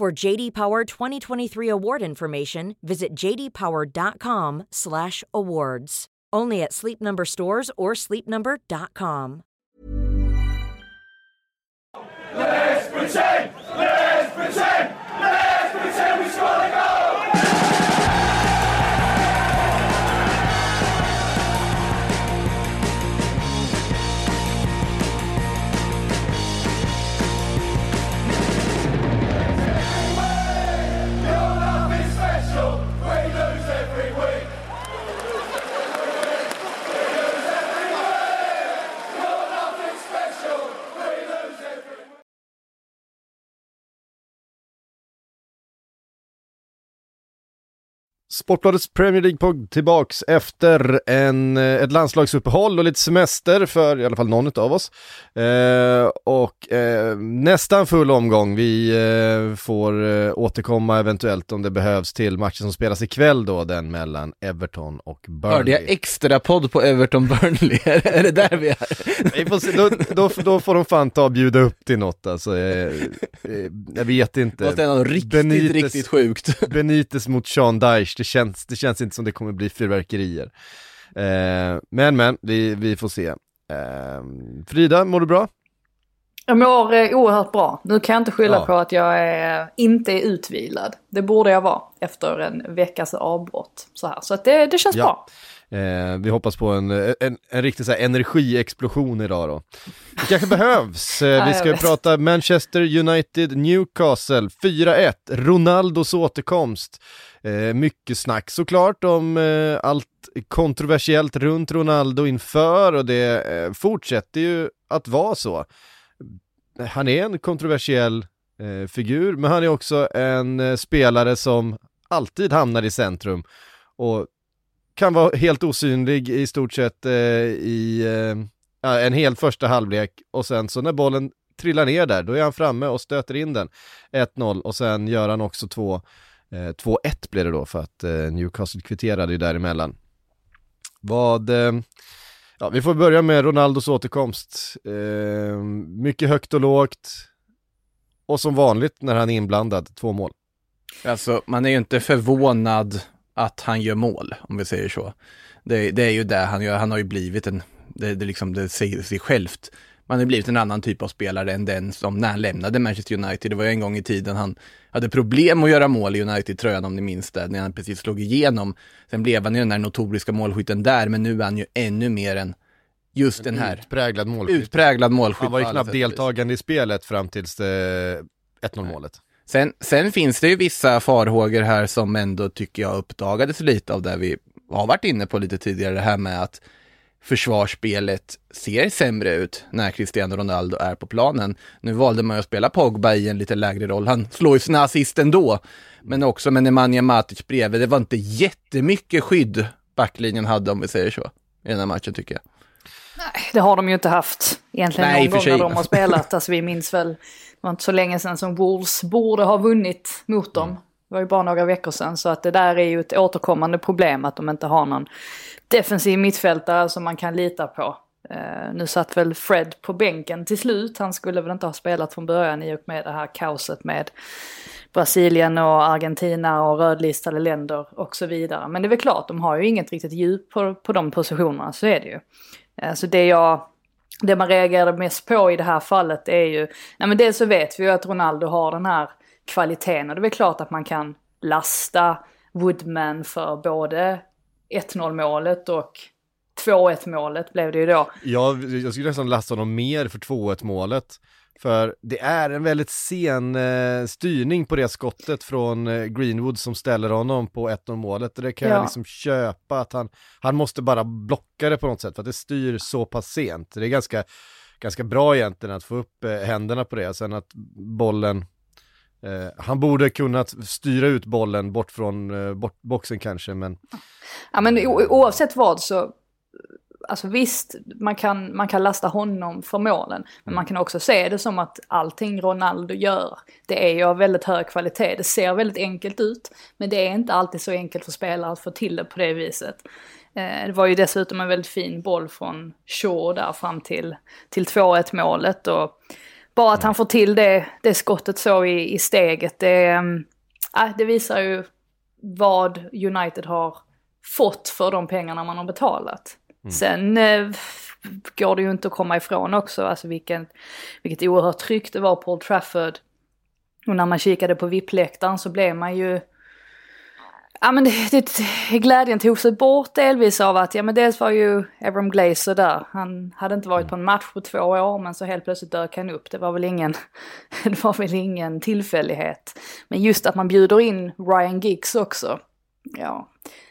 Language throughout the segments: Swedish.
For JD Power 2023 award information, visit jdpower.com/awards. Only at Sleep Number stores or sleepnumber.com. Let's pretend! Let's pretend! Sportbladets Premier League-podd tillbaks efter en, eh, ett landslagsuppehåll och lite semester för i alla fall någon av oss. Eh, och eh, nästan full omgång. Vi eh, får eh, återkomma eventuellt om det behövs till matchen som spelas ikväll då, den mellan Everton och Burnley. Hörde jag extra podd på Everton Burnley? är det där vi är? Se, då, då, då får de fan ta och bjuda upp till något alltså. Eh, eh, jag vet inte. Måste ändå riktigt, riktigt sjukt. Benitez mot Sean Dyche, det känns, det känns inte som det kommer bli fyrverkerier. Eh, men men, vi, vi får se. Eh, Frida, mår du bra? Jag mår eh, oerhört bra. Nu kan jag inte skylla Ja. på att jag är, inte är utvilad. Det borde jag vara efter en veckas avbrott. Så, här. så att det, det känns Ja. bra. Eh, vi hoppas på en, en, en riktig så här energiexplosion idag då. Det kanske behövs. Eh, Ja, vi ska ju vet. prata Manchester United, Newcastle, 4-1, Ronaldos återkomst. Eh, mycket snack såklart om eh, allt kontroversiellt runt Ronaldo inför och det eh, fortsätter ju att vara så. Han är en kontroversiell eh, figur, men han är också en spelare som alltid hamnar i centrum och kan vara helt osynlig i stort sett eh, i eh, en hel första halvlek och sen så när bollen trillar ner där, då är han framme och stöter in den 1-0 och sen gör han också 2-1 eh, blir det då för att eh, Newcastle kvitterade ju däremellan. Vad, eh, ja vi får börja med Ronaldos återkomst. Eh, mycket högt och lågt och som vanligt när han är inblandad, två mål. Alltså, man är ju inte förvånad att han gör mål, om vi säger så. Det, det är ju det han gör, han har ju blivit en, det, det, liksom, det säger sig självt. Man har blivit en annan typ av spelare än den som när han lämnade Manchester United. Det var ju en gång i tiden han hade problem att göra mål i United-tröjan om ni minns det, när han precis slog igenom. Sen blev han ju den här notoriska målskytten där, men nu är han ju ännu mer än just den här Utpräglad målskytt. utpräglad målskytt. Han var ju knappt deltagande i spelet fram tills eh, 1-0 målet. Sen, sen finns det ju vissa farhågor här som ändå tycker jag uppdagades lite av det vi har varit inne på lite tidigare, det här med att försvarsspelet ser sämre ut när Cristiano Ronaldo är på planen. Nu valde man ju att spela Pogba i en lite lägre roll, han slår ju sina assist ändå. Men också med Nemanja Matic bredvid, det var inte jättemycket skydd backlinjen hade om vi säger så, i den här matchen tycker jag. Det har de ju inte haft egentligen Nej, någon gång när de har spelat. Alltså vi minns väl, det var inte så länge sedan som Wolves borde ha vunnit mot dem. Det var ju bara några veckor sedan. Så att det där är ju ett återkommande problem att de inte har någon defensiv mittfältare som man kan lita på. Eh, nu satt väl Fred på bänken till slut. Han skulle väl inte ha spelat från början i och med det här kaoset med Brasilien och Argentina och rödlistade länder och så vidare. Men det är väl klart, de har ju inget riktigt djup på, på de positionerna, så är det ju. Eh, Så det jag, det man reagerade mest på i det här fallet är ju, nej men dels så vet vi ju att Ronaldo har den här kvaliteten och det är väl klart att man kan lasta Woodman för både 1-0 målet och 2-1 målet blev det ju då. Ja, jag skulle nästan lasta honom mer för 2-1 målet. För det är en väldigt sen eh, styrning på det skottet från eh, Greenwood som ställer honom på 1-0 målet. Det kan Ja. jag liksom köpa att han, han måste bara blocka det på något sätt för att det styr så pass sent. Det är ganska, ganska bra egentligen att få upp eh, händerna på det. Sen att bollen Eh, han borde kunnat styra ut bollen bort från eh, bort, boxen kanske, men... Ja men oavsett vad så, alltså visst, man kan, man kan lasta honom för målen. Men man kan också se det som att allting Ronaldo gör, det är ju av väldigt hög kvalitet. Det ser väldigt enkelt ut, men det är inte alltid så enkelt för spelare att få till det på det viset. Eh, Det var ju dessutom en väldigt fin boll från Shaw där fram till, till 2-1 målet. Och bara att han får till det, det skottet så i, i steget, det, mm, äh, det visar ju vad United har fått för de pengarna man har betalat. Sen eh, går det ju inte att komma ifrån också, alltså vilken, vilket oerhört tryck det var på Old Trafford. Och när man kikade på VIP-läktaren så blev man ju... Ja men det, det, glädjen tog sig bort delvis av att, ja men dels var ju Abram Glazer där. Han hade inte varit på en match på två år men så helt plötsligt dök han upp. Det var väl ingen, det var väl ingen tillfällighet. Men just att man bjuder in Ryan Giggs också. Ja,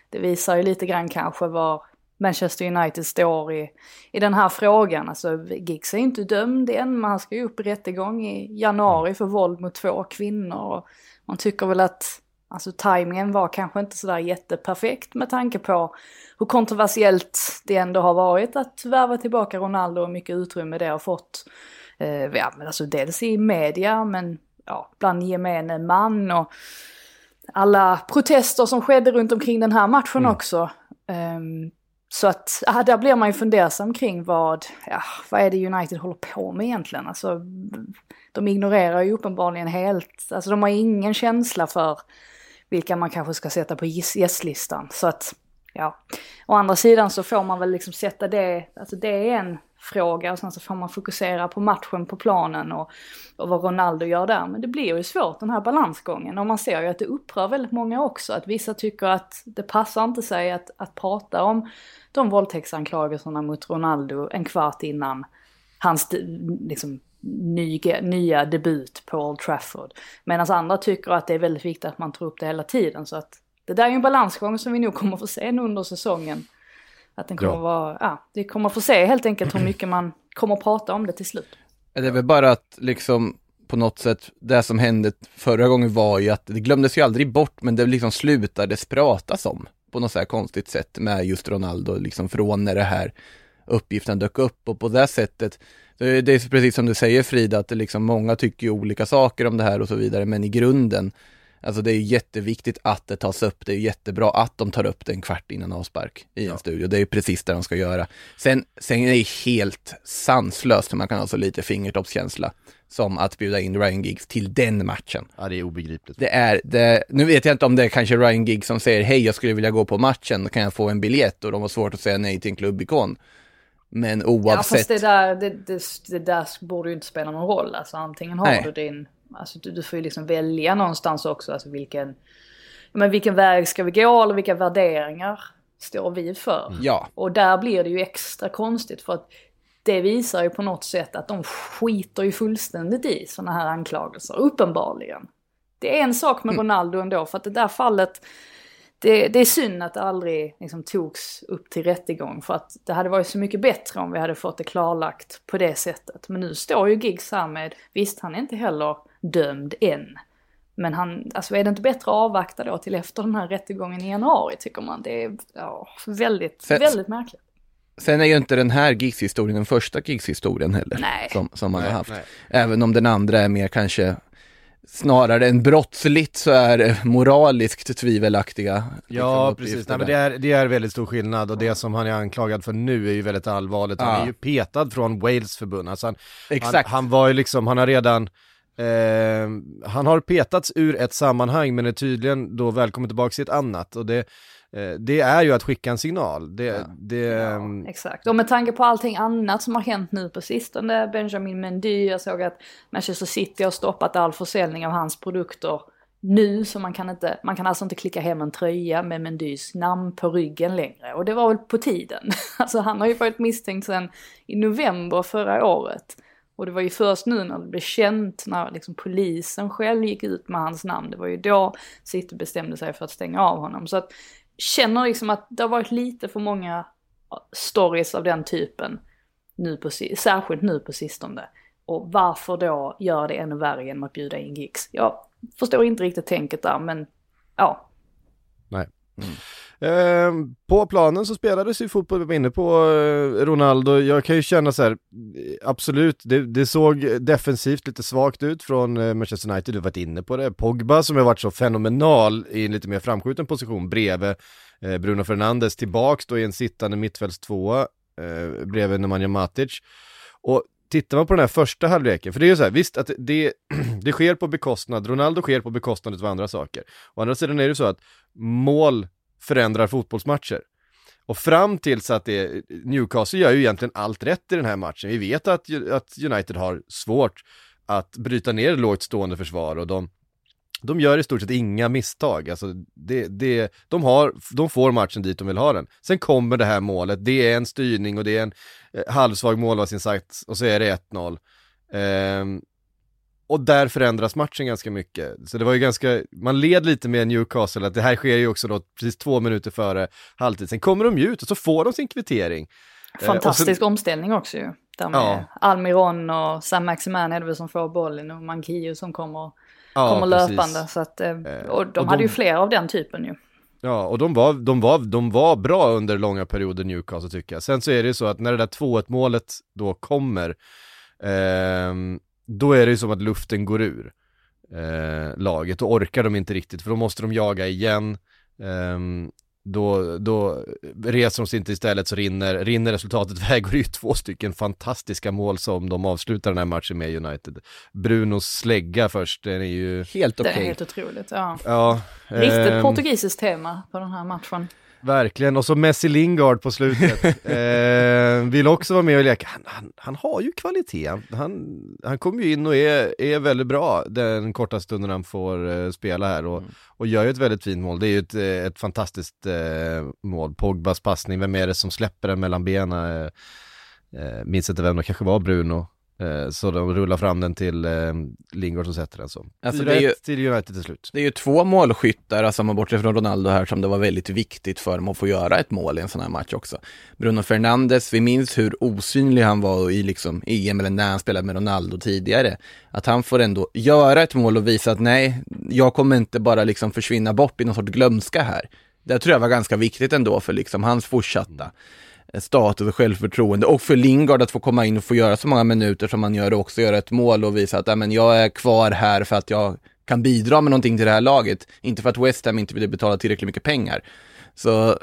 det visar ju lite grann kanske var Manchester United står i, i den här frågan. Alltså Giggs är inte dömd än, men han ska ju upp i rättegång i januari för våld mot två kvinnor. Och man tycker väl att alltså, tajmingen var kanske inte sådär jätteperfekt med tanke på hur kontroversiellt det ändå har varit att värva tillbaka Ronaldo och mycket utrymme det har fått. Eh, ja, men alltså dels i media, men ja, bland gemene man och alla protester som skedde runt omkring den här matchen också. Ehm, så att, ja, där blir man ju fundersam kring vad, ja, vad är det United håller på med egentligen? Alltså, de ignorerar ju uppenbarligen helt, alltså de har ingen känsla för vilka man kanske ska sätta på gästlistan. Så att, ja. Å andra sidan så får man väl liksom sätta det, alltså det är en fråga och sen så får man fokusera på matchen på planen och, och vad Ronaldo gör där. Men det blir ju svårt den här balansgången och man ser ju att det upprör väldigt många också. Att vissa tycker att det passar inte sig att, att prata om de våldtäktsanklagelserna mot Ronaldo en kvart innan hans liksom, nya, nya debut på Old Trafford. Medan andra tycker att det är väldigt viktigt att man tar upp det hela tiden. Så att det där är ju en balansgång som vi nog kommer få se nu under säsongen. Att den kommer Ja. vara, ja, vi kommer få se helt enkelt hur mycket man kommer prata om det till slut. Det är väl bara att liksom på något sätt, det som hände förra gången var ju att det glömdes ju aldrig bort, men det liksom slutades pratas om på något så här konstigt sätt med just Ronaldo, liksom från när det här uppgiften dök upp och på det sättet, det är, precis som du säger Frida, att det liksom många tycker ju olika saker om det här och så vidare, men i grunden, alltså det är jätteviktigt att det tas upp, det är jättebra att de tar upp det en kvart innan avspark i en studio, det är ju precis det de ska göra. Sen, sen är det helt sanslöst, man kan ha så lite fingertoppskänsla som att bjuda in Ryan Giggs till den matchen. Ja, det är obegripligt. Det är, det, nu vet jag inte om det är kanske Ryan Giggs som säger hej jag skulle vilja gå på matchen, kan jag få en biljett? Och de har svårt att säga nej till en klubbikon. Men Ja oavsett, fast det där, det, det, det där borde ju inte spela någon roll. Alltså antingen har Nej. du din, alltså du, du får ju liksom välja någonstans också, alltså vilken, men vilken väg ska vi gå eller vilka värderingar står vi för? ja, Och där blir det ju extra konstigt för att det visar ju på något sätt att de skiter ju fullständigt i sådana här anklagelser, uppenbarligen. Det är en sak med Ronaldo ändå, för att det där fallet, det, det är synd att det aldrig liksom togs upp till rättegång, för att det hade varit så mycket bättre om vi hade fått det klarlagt på det sättet. Men nu står ju Giggs här med, visst han är inte heller dömd än. Men han, alltså är det inte bättre att avvakta då till efter den här rättegången i januari tycker man? Det är ja, väldigt, Sen- väldigt märkligt. sen är ju inte den här Giggs-historien den första Giggs-historien heller. Nej. Som, som man har haft. nej. Även om den andra är mer kanske Snarare än brottsligt så är moraliskt tvivelaktiga Ja, liksom, precis. uppgifter Nej, men det, är, det är väldigt stor skillnad och det som han är anklagad för nu är ju väldigt allvarligt. Han Ja. är ju petad från Wales förbund. Alltså han, han, han var ju liksom, han har redan Eh, han har petats ur ett sammanhang men är tydligen då välkommen tillbaka i ett annat och det, det är ju att skicka en signal. Det, det, ehm, Exakt, och med tanke på allting annat som har hänt nu på sistone, Benjamin Mendy, jag såg att Manchester City har stoppat all försäljning av hans produkter nu, så man kan, inte, man kan alltså inte klicka hem en tröja med Mendys namn på ryggen längre. Och det var väl på tiden. Alltså han har ju varit misstänkt sedan i november förra året. Och det var ju först nu när det blev känt, när liksom polisen själv gick ut med hans namn, det var ju då City bestämde sig för att stänga av honom. Så att känner liksom att det har varit lite för många stories av den typen, nu på, särskilt nu på sistone. Och varför då göra det ännu värre genom att bjuda in gigs? Ja, förstår inte riktigt tänket där, men ja. Nej. Eh, på planen så spelades ju fotboll, vi var inne på eh, Ronaldo, jag kan ju känna så här, absolut, det, det såg defensivt lite svagt ut från eh, Manchester United, du har varit inne på det, Pogba som har varit så fenomenal i en lite mer framskjuten position bredvid eh, Bruno Fernandes, tillbaks då i en sittande mittfältstvåa eh, bredvid Nemanja Matic. Och tittar man på den här första halvleken, för det är ju så här, visst att det, det sker på bekostnad, Ronaldo sker på bekostnad av andra saker. Å andra sidan är det så att mål förändrar fotbollsmatcher. Och fram tills att det, Newcastle gör ju egentligen allt rätt i den här matchen. Vi vet att, att United har svårt att bryta ner lågt stående försvar och de, de gör i stort sett inga misstag. Alltså det, det, de, har, de får matchen dit de vill ha den. Sen kommer det här målet, det är en styrning och det är en eh, halvsvag målvaktsinsats och så är det 1-0. Ehm, och där förändras matchen ganska mycket. Så det var ju ganska, man led lite med Newcastle att det här sker ju också då precis två minuter före halvtid. Sen kommer de ju ut och så får de sin kvittering. Eh, Fantastisk sen- omställning också ju. Där med Ja. Almiron och Sam Maximan är det väl som får bollen och Manquillo som kommer, ja, kommer precis. löpande. Så att, eh, och de och hade de- ju fler av den typen ju. Ja, och de var, de, var, de var bra under långa perioder Newcastle tycker jag. Sen så är det ju så att när det där 2-1 målet då kommer, ehm, då är det ju som att luften går ur eh, laget och orkar de inte riktigt för då måste de jaga igen. Ehm, då, då reser de sig inte istället så rinner, rinner resultatet iväg och det är ju två stycken fantastiska mål som de avslutar den här matchen med United. Brunos slägga först, den är ju, Helt Det okej. är helt otroligt. Ja. ja. Riktigt ehm, portugisiskt tema på den här matchen. Verkligen, och så Messi Lingard på slutet. eh, vill också vara med och leka. Han, han, han har ju kvalitet. Han, han kommer ju in och är, är väldigt bra den korta stunden han får eh, spela här och, och gör ju ett väldigt fint mål. Det är ju ett, eh, ett fantastiskt eh, mål. Pogbas passning, vem är det som släpper den mellan benen? Eh, eh, minns inte vem det kanske var Bruno. Eh, så de rullar fram den till eh, Lingard som sätter den så. Alltså, 4-1 det är ju- till United till slut. Det är ju två målskyttar, alltså man bortser från Ronaldo här, som det var väldigt viktigt för dem att få göra ett mål i en sån här match också. Bruno Fernandes, vi minns hur osynlig han var i liksom EM eller när han spelade med Ronaldo tidigare. Att han får ändå göra ett mål och visa att nej, jag kommer inte bara liksom försvinna bort i någon sorts glömska här. Det tror jag var ganska viktigt ändå för liksom hans fortsatta status och självförtroende och för Lingard att få komma in och få göra så många minuter som han gör och också göra ett mål och visa att "Ja, men jag är kvar här för att jag kan bidra med någonting till det här laget, inte för att West Ham inte vill betala tillräckligt mycket pengar. Så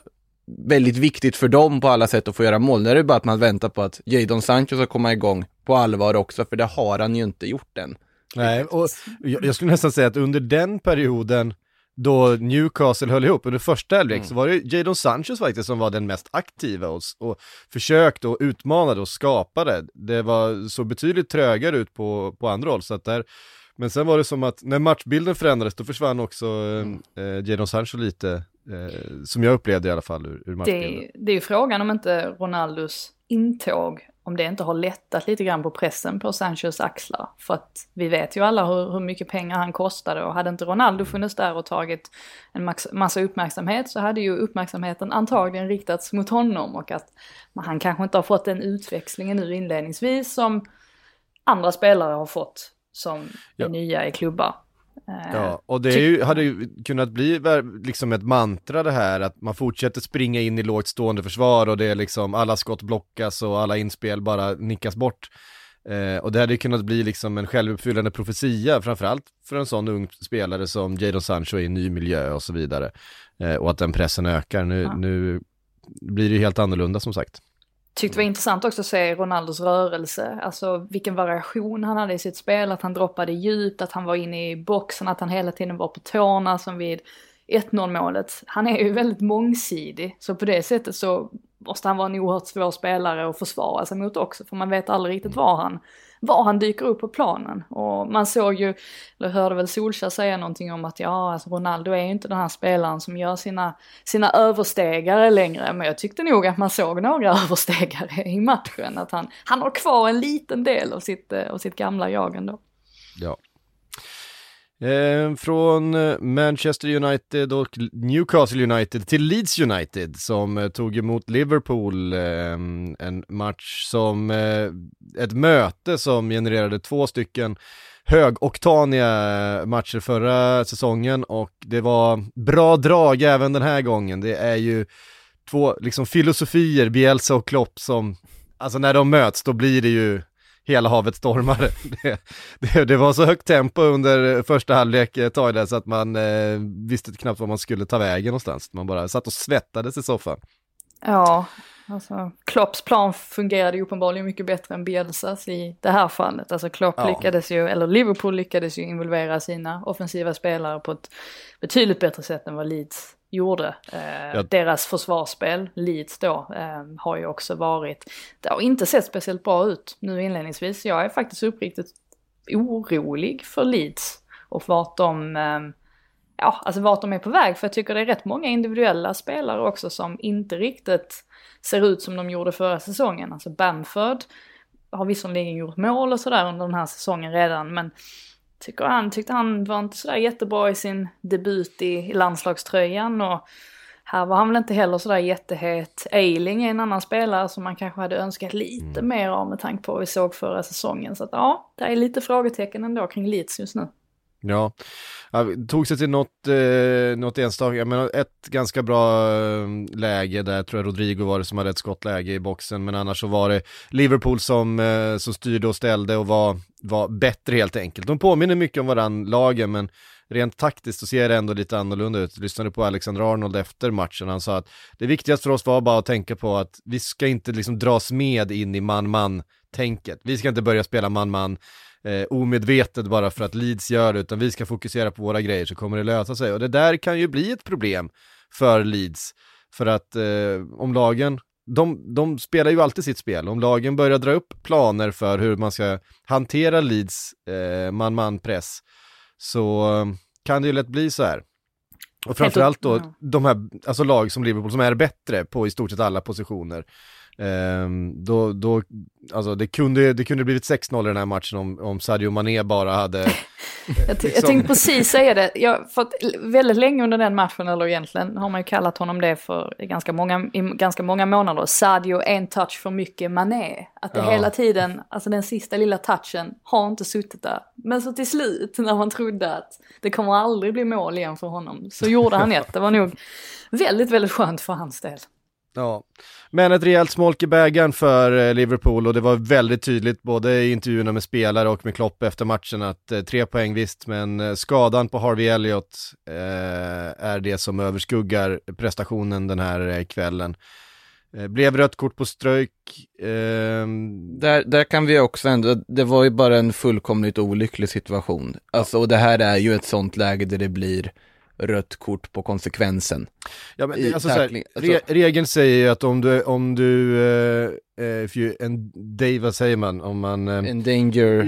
väldigt viktigt för dem på alla sätt att få göra mål. Nu är det bara att man väntar på att Jadon Sancho ska komma igång på allvar också, för det har han ju inte gjort än. Nej, och jag, jag skulle nästan säga att under den perioden då Newcastle höll ihop, under första halvlek så var det Jadon Sanchez faktiskt som var den mest aktiva och, och försökte och utmanade och skapade. Det var så betydligt trögare ut på, på andra håll, så att där men sen var det som att när matchbilden förändrades då försvann också eh, eh, Jadon Sancho lite, eh, som jag upplevde i alla fall ur, ur matchbilden. Det, det är ju frågan om inte Ronaldos intåg, om det inte har lättat lite grann på pressen på Sanchos axlar. För att vi vet ju alla hur, hur mycket pengar han kostade och hade inte Ronaldo funnits där och tagit en max, massa uppmärksamhet så hade ju uppmärksamheten antagligen riktats mot honom och att han kanske inte har fått den utväxlingen nu inledningsvis som andra spelare har fått som Ja. är nya i klubbar. Eh, Ja, och det ju, hade ju kunnat bli liksom ett mantra det här att man fortsätter springa in i lågt stående försvar och det är liksom alla skott blockas och alla inspel bara nickas bort. Eh, och det hade ju kunnat bli liksom en självuppfyllande profetia, framförallt för en sån ung spelare som Jadon Sancho i en ny miljö och så vidare. Eh, och att den pressen ökar. Nu, Ja. nu blir det ju helt annorlunda som sagt. Tyckte det var intressant också att se Ronaldos rörelse, alltså vilken variation han hade i sitt spel, att han droppade djupt, att han var inne i boxen, att han hela tiden var på tårna som vid 1-0 målet. Han är ju väldigt mångsidig, så på det sättet så måste han vara en oerhört svår spelare att försvara sig mot också, för man vet aldrig riktigt var han, var han dyker upp på planen. Och man såg ju, eller hörde väl Solskjaer säga någonting om att ja, alltså Ronaldo är ju inte den här spelaren som gör sina, sina överstegare längre, men jag tyckte nog att man såg några överstegare i matchen, att han, han har kvar en liten del av sitt, eh, av sitt gamla jag ändå. Ja. Ehm, eh, från Manchester United och Newcastle United till Leeds United som eh, tog emot Liverpool. Eh, en match som, eh, ett möte som genererade två stycken högoktaniga matcher förra säsongen och det var bra drag även den här gången. Det är ju två liksom filosofier, Bielsa och Klopp som, alltså när de möts då blir det ju hela havet stormar. Det, det, det, var så högt tempo under första halvlek ett tag där så att man eh, visste knappt var man skulle ta vägen någonstans. Man bara satt och svettades i soffan. Ja, alltså Klopps plan fungerade ju uppenbarligen mycket bättre än Bielsas i det här fallet. Alltså Klopp ja. lyckades ju, eller Liverpool lyckades ju involvera sina offensiva spelare på ett betydligt bättre sätt än vad Leeds gjorde. Eh, ja. Deras försvarsspel, Leeds då, eh, har ju också varit, det har inte sett speciellt bra ut nu inledningsvis. Jag är faktiskt uppriktigt orolig för Leeds och vart de, eh, ja, alltså vart de är på väg. För jag tycker det är rätt många individuella spelare också som inte riktigt ser ut som de gjorde förra säsongen. Alltså Bamford har visserligen gjort mål och sådär under den här säsongen redan, men tycker han, tyckte han var inte sådär jättebra i sin debut i, landslagströjan och här var han väl inte heller sådär jättehet. Eiling är en annan spelare som man kanske hade önskat lite mm. mer av med tanke på vad vi såg förra säsongen. Så att ja, det är lite frågetecken ändå kring Leeds just nu. Ja, tog sig till något, eh, något enstaka, jag menar ett ganska bra eh, läge där, tror jag Rodrigo var det som hade ett skottläge i boxen, men annars så var det Liverpool som, eh, som styrde och ställde och var, var bättre helt enkelt. De påminner mycket om varandra, lagen, men rent taktiskt så ser det ändå lite annorlunda ut. Jag lyssnade på Alexander Arnold efter matchen, han sa att det viktigaste för oss var bara att tänka på att vi ska inte liksom dras med in i man-man tänket. Vi ska inte börja spela man-man eh, omedvetet bara för att Leeds gör det, utan vi ska fokusera på våra grejer så kommer det lösa sig. Och det där kan ju bli ett problem för Leeds, för att eh, om lagen de, de spelar ju alltid sitt spel. Om lagen börjar dra upp planer för hur man ska hantera Leeds eh, man-man-press så eh, kan det ju lätt bli så här. Och framförallt då de här, alltså lag som Liverpool som är bättre på i stort sett alla positioner. Um, då, då, alltså det kunde, det kunde blivit 6-0 i den här matchen om, om Sadio Mané bara hade... jag, liksom... jag tänkte precis säga det, jag, för att väldigt länge under den matchen, eller egentligen har man ju kallat honom det för ganska många, i ganska många månader, Sadio en touch för mycket Mané. Att det ja. hela tiden, alltså den sista lilla touchen har inte suttit där. Men så till slut när man trodde att det kommer aldrig bli mål igen för honom, så gjorde han ett. Det var nog väldigt, väldigt skönt för hans del. Ja, men ett rejält smolk i bägaren för eh, Liverpool och det var väldigt tydligt både i intervjuerna med spelare och med Klopp efter matchen att eh, tre poäng visst, men eh, skadan på Harvey Elliott eh, är det som överskuggar prestationen den här eh, kvällen. Eh, blev rött kort på strök. Ehm, där, där kan vi också ändå, det var ju bara en fullkomligt olycklig situation. Alltså, och det här är ju ett sånt läge där det blir rött kort på konsekvensen. Ja, men, alltså, så här, re alltså- regeln säger ju att om du, om du, uh, if you, en, day, vad säger man, om man... Uh, Endanger...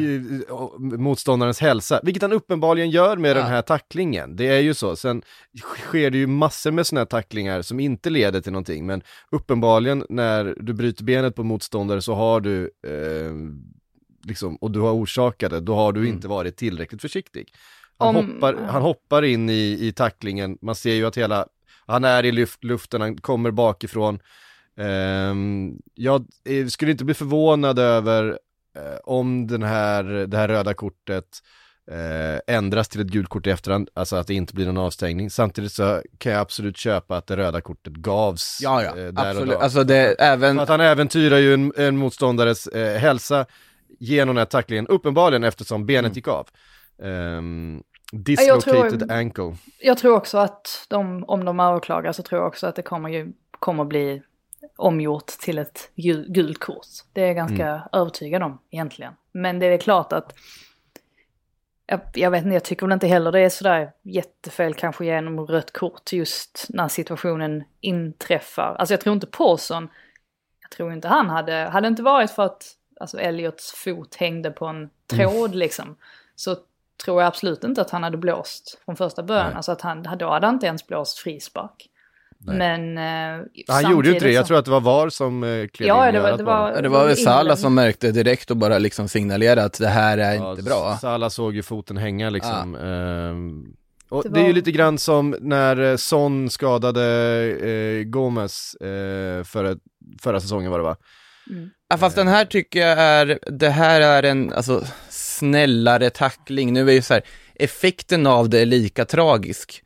Motståndarens hälsa, vilket han uppenbarligen gör med ja. den här tacklingen. Det är ju så. Sen sker det ju massor med sådana här tacklingar som inte leder till någonting, men uppenbarligen när du bryter benet på motståndare så har du uh, liksom, och du har orsakat det, då har du mm. inte varit tillräckligt försiktig. Han, Om, hoppar, han hoppar in i, i tacklingen, man ser ju att hela, han är i luft, luften, han kommer bakifrån. Um, jag skulle inte bli förvånad över uh, om den här, det här röda kortet uh, ändras till ett gult kort i efterhand, alltså att det inte blir någon avstängning. Samtidigt så kan jag absolut köpa att det röda kortet gavs. Ja, ja, uh, absolut. Alltså det, även... För att han äventyrar ju en, en motståndares hälsa genom den här tacklingen, uppenbarligen eftersom benet mm. gick av. Um, dislocated jag tror, ankle. Jag tror också att de, om de överklagar så tror jag också att det kommer ju, kommer bli omgjort till ett gult kort. Det är jag ganska mm. övertygad om egentligen. Men det är klart att jag, jag, vet inte, jag tycker väl inte heller det är sådär jättefel kanske genom rött kort just när situationen inträffar. Alltså jag tror inte Paulson, jag tror inte han hade, hade inte varit för att alltså Elliots fot hängde på en tråd mm. liksom, så tror jag absolut inte att han hade blåst från första början. Nej. Alltså att han, då hade han inte ens blåst frispark. Nej. Men eh, Han gjorde ju inte det, jag tror att det var VAR som eh, klev ja, in det var, det var, det var väl Salah som märkte direkt och bara liksom signalerade att det här är ja, inte bra. Salah såg ju foten hänga liksom. Ja. Um, och det, var... det, är ju lite grann som när eh, Son skadade eh, Gomes eh, förra, förra säsongen var det va? Ja, fast den här tycker jag är, det här är en, alltså, snällare tackling. Nu är ju så här, effekten av det är lika tragisk.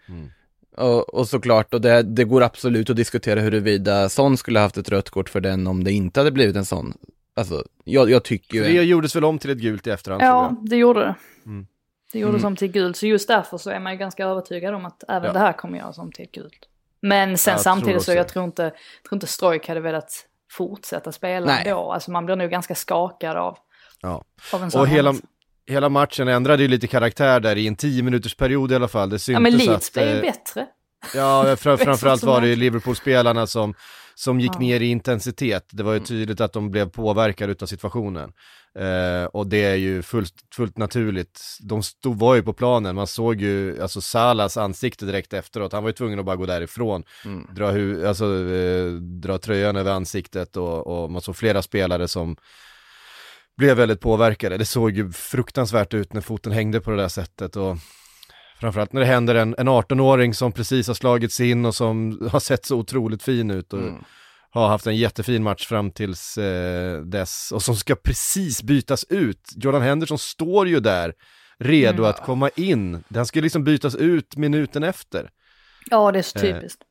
Och, och såklart, och det, det går absolut att diskutera huruvida Son skulle haft ett rött kort för den om det inte hade blivit en sån. Alltså, jag, jag tycker ju... Det gjordes väl om till ett gult i efterhand Ja, det gjorde det. Mm. Det gjorde som till gult, så just därför så är man ju ganska övertygad om att även Ja. det här kommer göras om till ett gult. Men sen Jag tror samtidigt så jag tror inte, tror inte Strojk hade velat fortsätta spela Nej. då. Alltså man blir nog ganska skakad av, Ja. av en sån Och hela, händelse. Hela matchen ändrade ju lite karaktär där i en 10 minuters period i alla fall. Det syntes Ja men Leeds att, blev ju eh, bättre. Ja, fram, framförallt var det ju. Liverpool-spelarna som, som gick Ja. ner i intensitet. Det var ju tydligt att de blev påverkade utav situationen. Eh, och det är ju fullt, fullt naturligt. De stod, var ju på planen, man såg ju alltså Salas ansikte direkt efteråt. Han var ju tvungen att bara gå därifrån, Mm. dra, hu, alltså, eh, dra tröjan över ansiktet och, och man såg flera spelare som blev väldigt påverkade. Det såg ju fruktansvärt ut när foten hängde på det där sättet. Och Framförallt när det händer en, en 18-åring som precis har slagits in och som har sett så otroligt fin ut och Mm. har haft en jättefin match fram tills eh, dess och som ska precis bytas ut. Jordan Henderson står ju där redo Mm. att komma in. Den ska liksom bytas ut minuten efter. Ja det är så Eh, typiskt.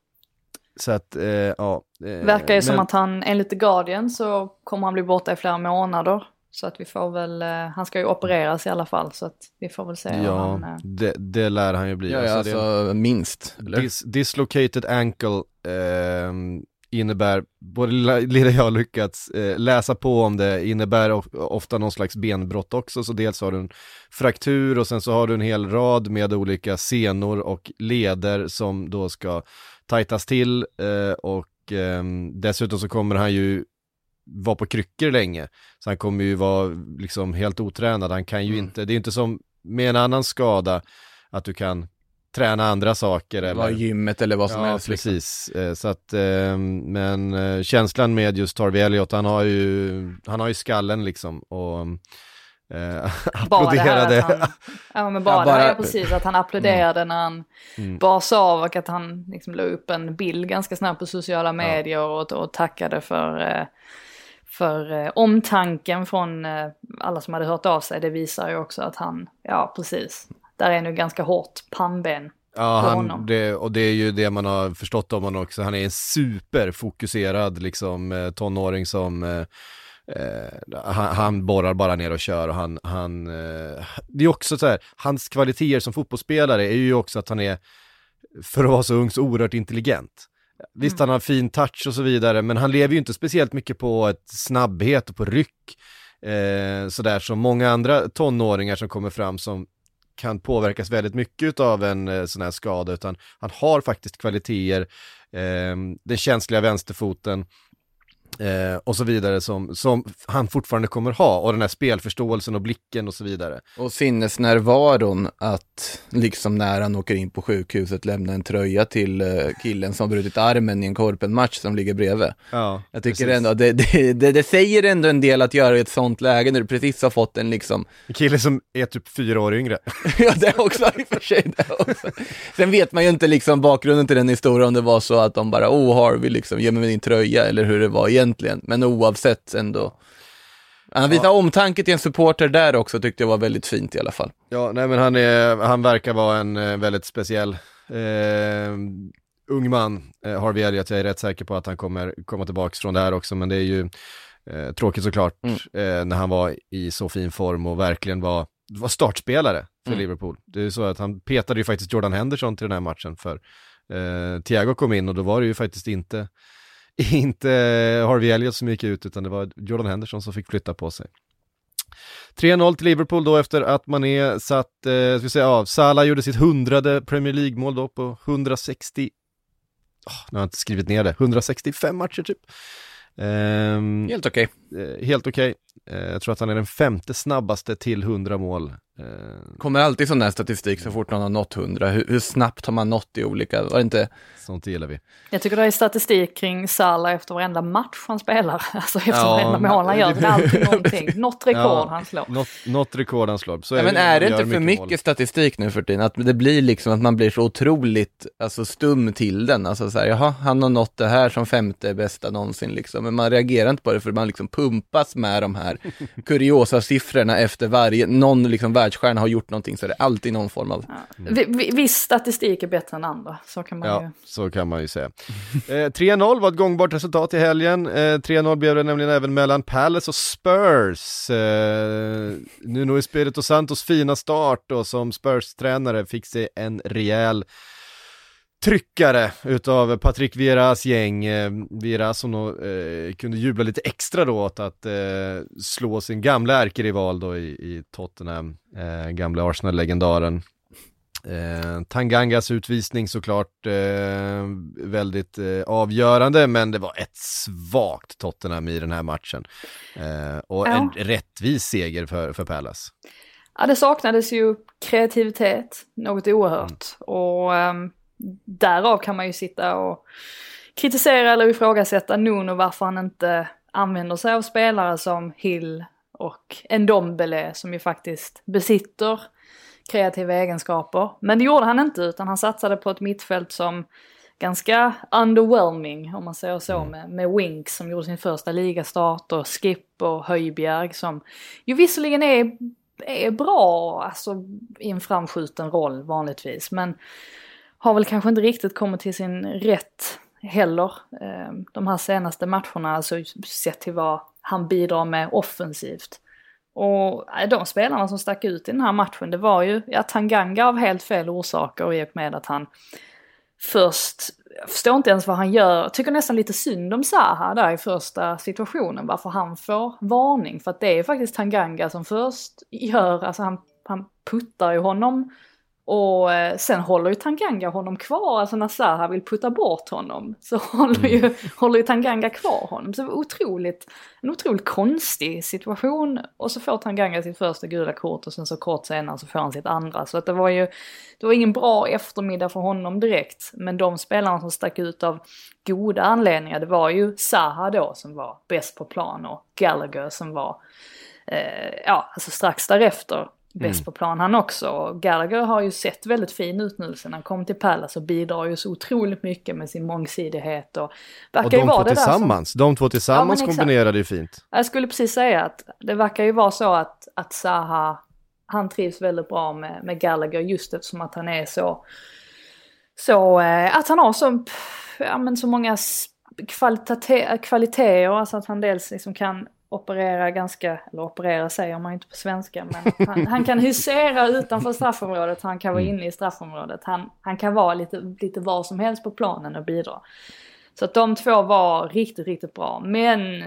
Så att, eh, ja. eh, Verkar ju som men- att han, enligt The Guardian så kommer han bli borta i flera månader. Så att vi får väl, eh, han ska ju opereras i alla fall så att vi får väl se Ja, han... eh, det, det lär han ju bli. Ja, ja, Alltså, det- alltså minst. Eller? Dis dislocated ankle ehm, innebär, både lilla lilla jag har lyckats eh, läsa på om det, innebär of ofta någon slags benbrott också, så dels har du en fraktur och sen så har du en hel rad med olika senor och leder som då ska tajtas till eh, och ehm, dessutom så kommer han ju vara på kryckor länge, så han kommer ju vara liksom helt otränad, han kan ju Mm. inte, det är inte som med en annan skada att du kan träna andra saker eller Var gymmet eller vad som ja, helst. liksom. precis. Eh, Så att, eh, men eh, känslan med just Harvey Elliot, han har ju, han har ju skallen liksom och eh, Bara det här applåderade. att han, ja men bara, Ja, det här bara- är precis att han applåderade när han Mm. bars av och att han liksom la upp en bild ganska snabbt på sociala medier och, och tackade för, eh, för eh, omtanken från eh, alla som hade hört av sig. Det visar ju också att han, ja precis, där är nu ganska hårt pannben. Ja, han, det, och det är ju det man har förstått om honom också. Han är en superfokuserad liksom eh, tonåring som eh, eh, han, han borrar bara ner och kör och han, han eh, det är också så här, hans kvaliteter som fotbollsspelare är ju också att han är, för att vara så ung, så oerhört intelligent. Visst, han har fin touch och så vidare, men han lever ju inte speciellt mycket på ett snabbhet och på ryck. Eh, sådär som många andra tonåringar som kommer fram som kan påverkas väldigt mycket av en eh, sån här skada, utan han har faktiskt kvaliteter, eh, den känsliga vänsterfoten eh, och så vidare som, som han fortfarande kommer ha, och den här spelförståelsen och blicken och så vidare. Och sinnesnärvaron att liksom när han åker in på sjukhuset lämna en tröja till eh, killen som brutit armen i en korpenmatch som ligger bredvid. Ja, Jag tycker precis. ändå, det, det, det, det säger ändå en del att göra i ett sånt läge när du precis har fått en liksom, En kille som är typ fyra år yngre. ja det också i och för sig. Sen vet man ju inte liksom bakgrunden till den historien om det var så att de bara, oh Harvey liksom, ge mig din tröja eller hur det var egentligen. Men oavsett ändå. Han visade omtanke till en supporter där också tyckte jag var väldigt fint i alla fall. Ja, nej men han, är, han verkar vara en eh, väldigt speciell eh, ung man, eh, Harvey Elliot. Jag är rätt säker på att han kommer komma tillbaka från det här också, men det är ju eh, tråkigt såklart Mm. eh, när han var i så fin form och verkligen var, var startspelare för Mm. Liverpool. Det är så att han petade ju faktiskt Jordan Henderson till den här matchen för eh, Thiago kom in och då var det ju faktiskt inte inte Harvey Elliot som gick ut utan det var Jordan Henderson som fick flytta på sig. 3-0 till Liverpool då efter att man är satt, eh, ska vi säga, ja, Salah gjorde sitt hundrade Premier League-mål då på 160, oh, nu har jag inte skrivit ner det, 165 matcher typ. Ehm, Helt okej. eh, helt okej. Eh, jag tror att han är den femte snabbaste till 100 mål Kommer alltid sån där statistik så fort någon har nått 100. Hur, hur snabbt har man nått i olika, var det inte? sånt gillar vi. Jag tycker det är statistik kring Salah efter varenda match han spelar. Alltså efter Ja, varenda mål han gör. Det är alltid någonting. Något rekord Ja. han slår. Något, något rekord han slår. Så Ja, men är det inte för mycket mål. statistik nu för tiden? Att det blir liksom att man blir så otroligt alltså, stum till den. Alltså så här, jaha, han har nått det här som femte bästa någonsin liksom. Men man reagerar inte på det för man liksom pumpas med de här kuriosa siffrorna efter varje, någon liksom världsstjärna har gjort någonting så är det alltid någon form av vi- Viss statistik är bättre än andra. Så kan man ju. Ja, så kan man ju säga. Eh, 3-0 var ett gångbart resultat i helgen. Eh, 3-0 blev det nämligen även mellan Palace och Spurs. Eh, Nuno Espirito Santos fina start och som Spurs-tränare fick sig en rejäl tryckare utav Patrick Vieras gäng. Eh, Vieira som nog, eh, kunde jubla lite extra då åt att eh, slå sin gamla ärkerival då i, i Tottenham, eh, gamla Arsenal-legendaren. Eh, Tangangas utvisning såklart eh, väldigt eh, avgörande men det var ett svagt Tottenham i den här matchen. Eh, och Ja. en rättvis seger för, för Palace. Ja, det saknades ju kreativitet, något oerhört. Och um, därav kan man ju sitta och kritisera eller ifrågasätta Nuno varför han inte använder sig av spelare som Hill och Ndombele som ju faktiskt besitter kreativa egenskaper. Men det gjorde han inte utan han satsade på ett mittfält som ganska underwhelming om man säger så med, med Winks som gjorde sin första ligastart och Skip och Höjbjerg som ju visserligen är, är bra alltså i en framskjuten roll vanligtvis men har väl kanske inte riktigt kommit till sin rätt heller ehm, de här senaste matcherna, alltså sett till vad han bidrar med offensivt. Och eh, de spelarna som stack ut i den här matchen, det var ju ja, Tanganga av helt fel orsaker i och med att han först, jag förstår inte ens vad han gör, jag tycker nästan lite synd om Zaha där i första situationen, varför han får varning. För att det är faktiskt Tanganga som först gör, alltså han, han puttar ju honom och eh, sen håller ju Tanganga honom kvar, alltså när Zaha vill putta bort honom så håller ju, håller ju Tanganga kvar honom. Så det var otroligt, en otroligt konstig situation och så får Tanganga sitt första gula kort och sen så kort senare så får han sitt andra. Så att det var ju, det var ingen bra eftermiddag för honom direkt. Men de spelarna som stack ut av goda anledningar, det var ju Zaha då som var bäst på plan och Gallagher som var, eh, ja alltså strax därefter bäst på plan han också. Gallagher har ju sett väldigt fin ut nu sen han kom till Palace och bidrar ju så otroligt mycket med sin mångsidighet och verkar Och ju de vara två det där som, tillsammans, de två tillsammans Ja, kombinerade ju fint. Jag skulle precis säga att det verkar ju vara så att, att Zaha, han trivs väldigt bra med, med Gallagher just eftersom att han är så, så eh, att han har så, ja, men så många kvaliteter, alltså att han dels liksom kan operera ganska, eller operera säger man inte på svenska, men han, han kan husera utanför straffområdet, han kan vara inne i straffområdet, han, han kan vara lite, lite var som helst på planen och bidra. Så att de två var riktigt, riktigt bra. Men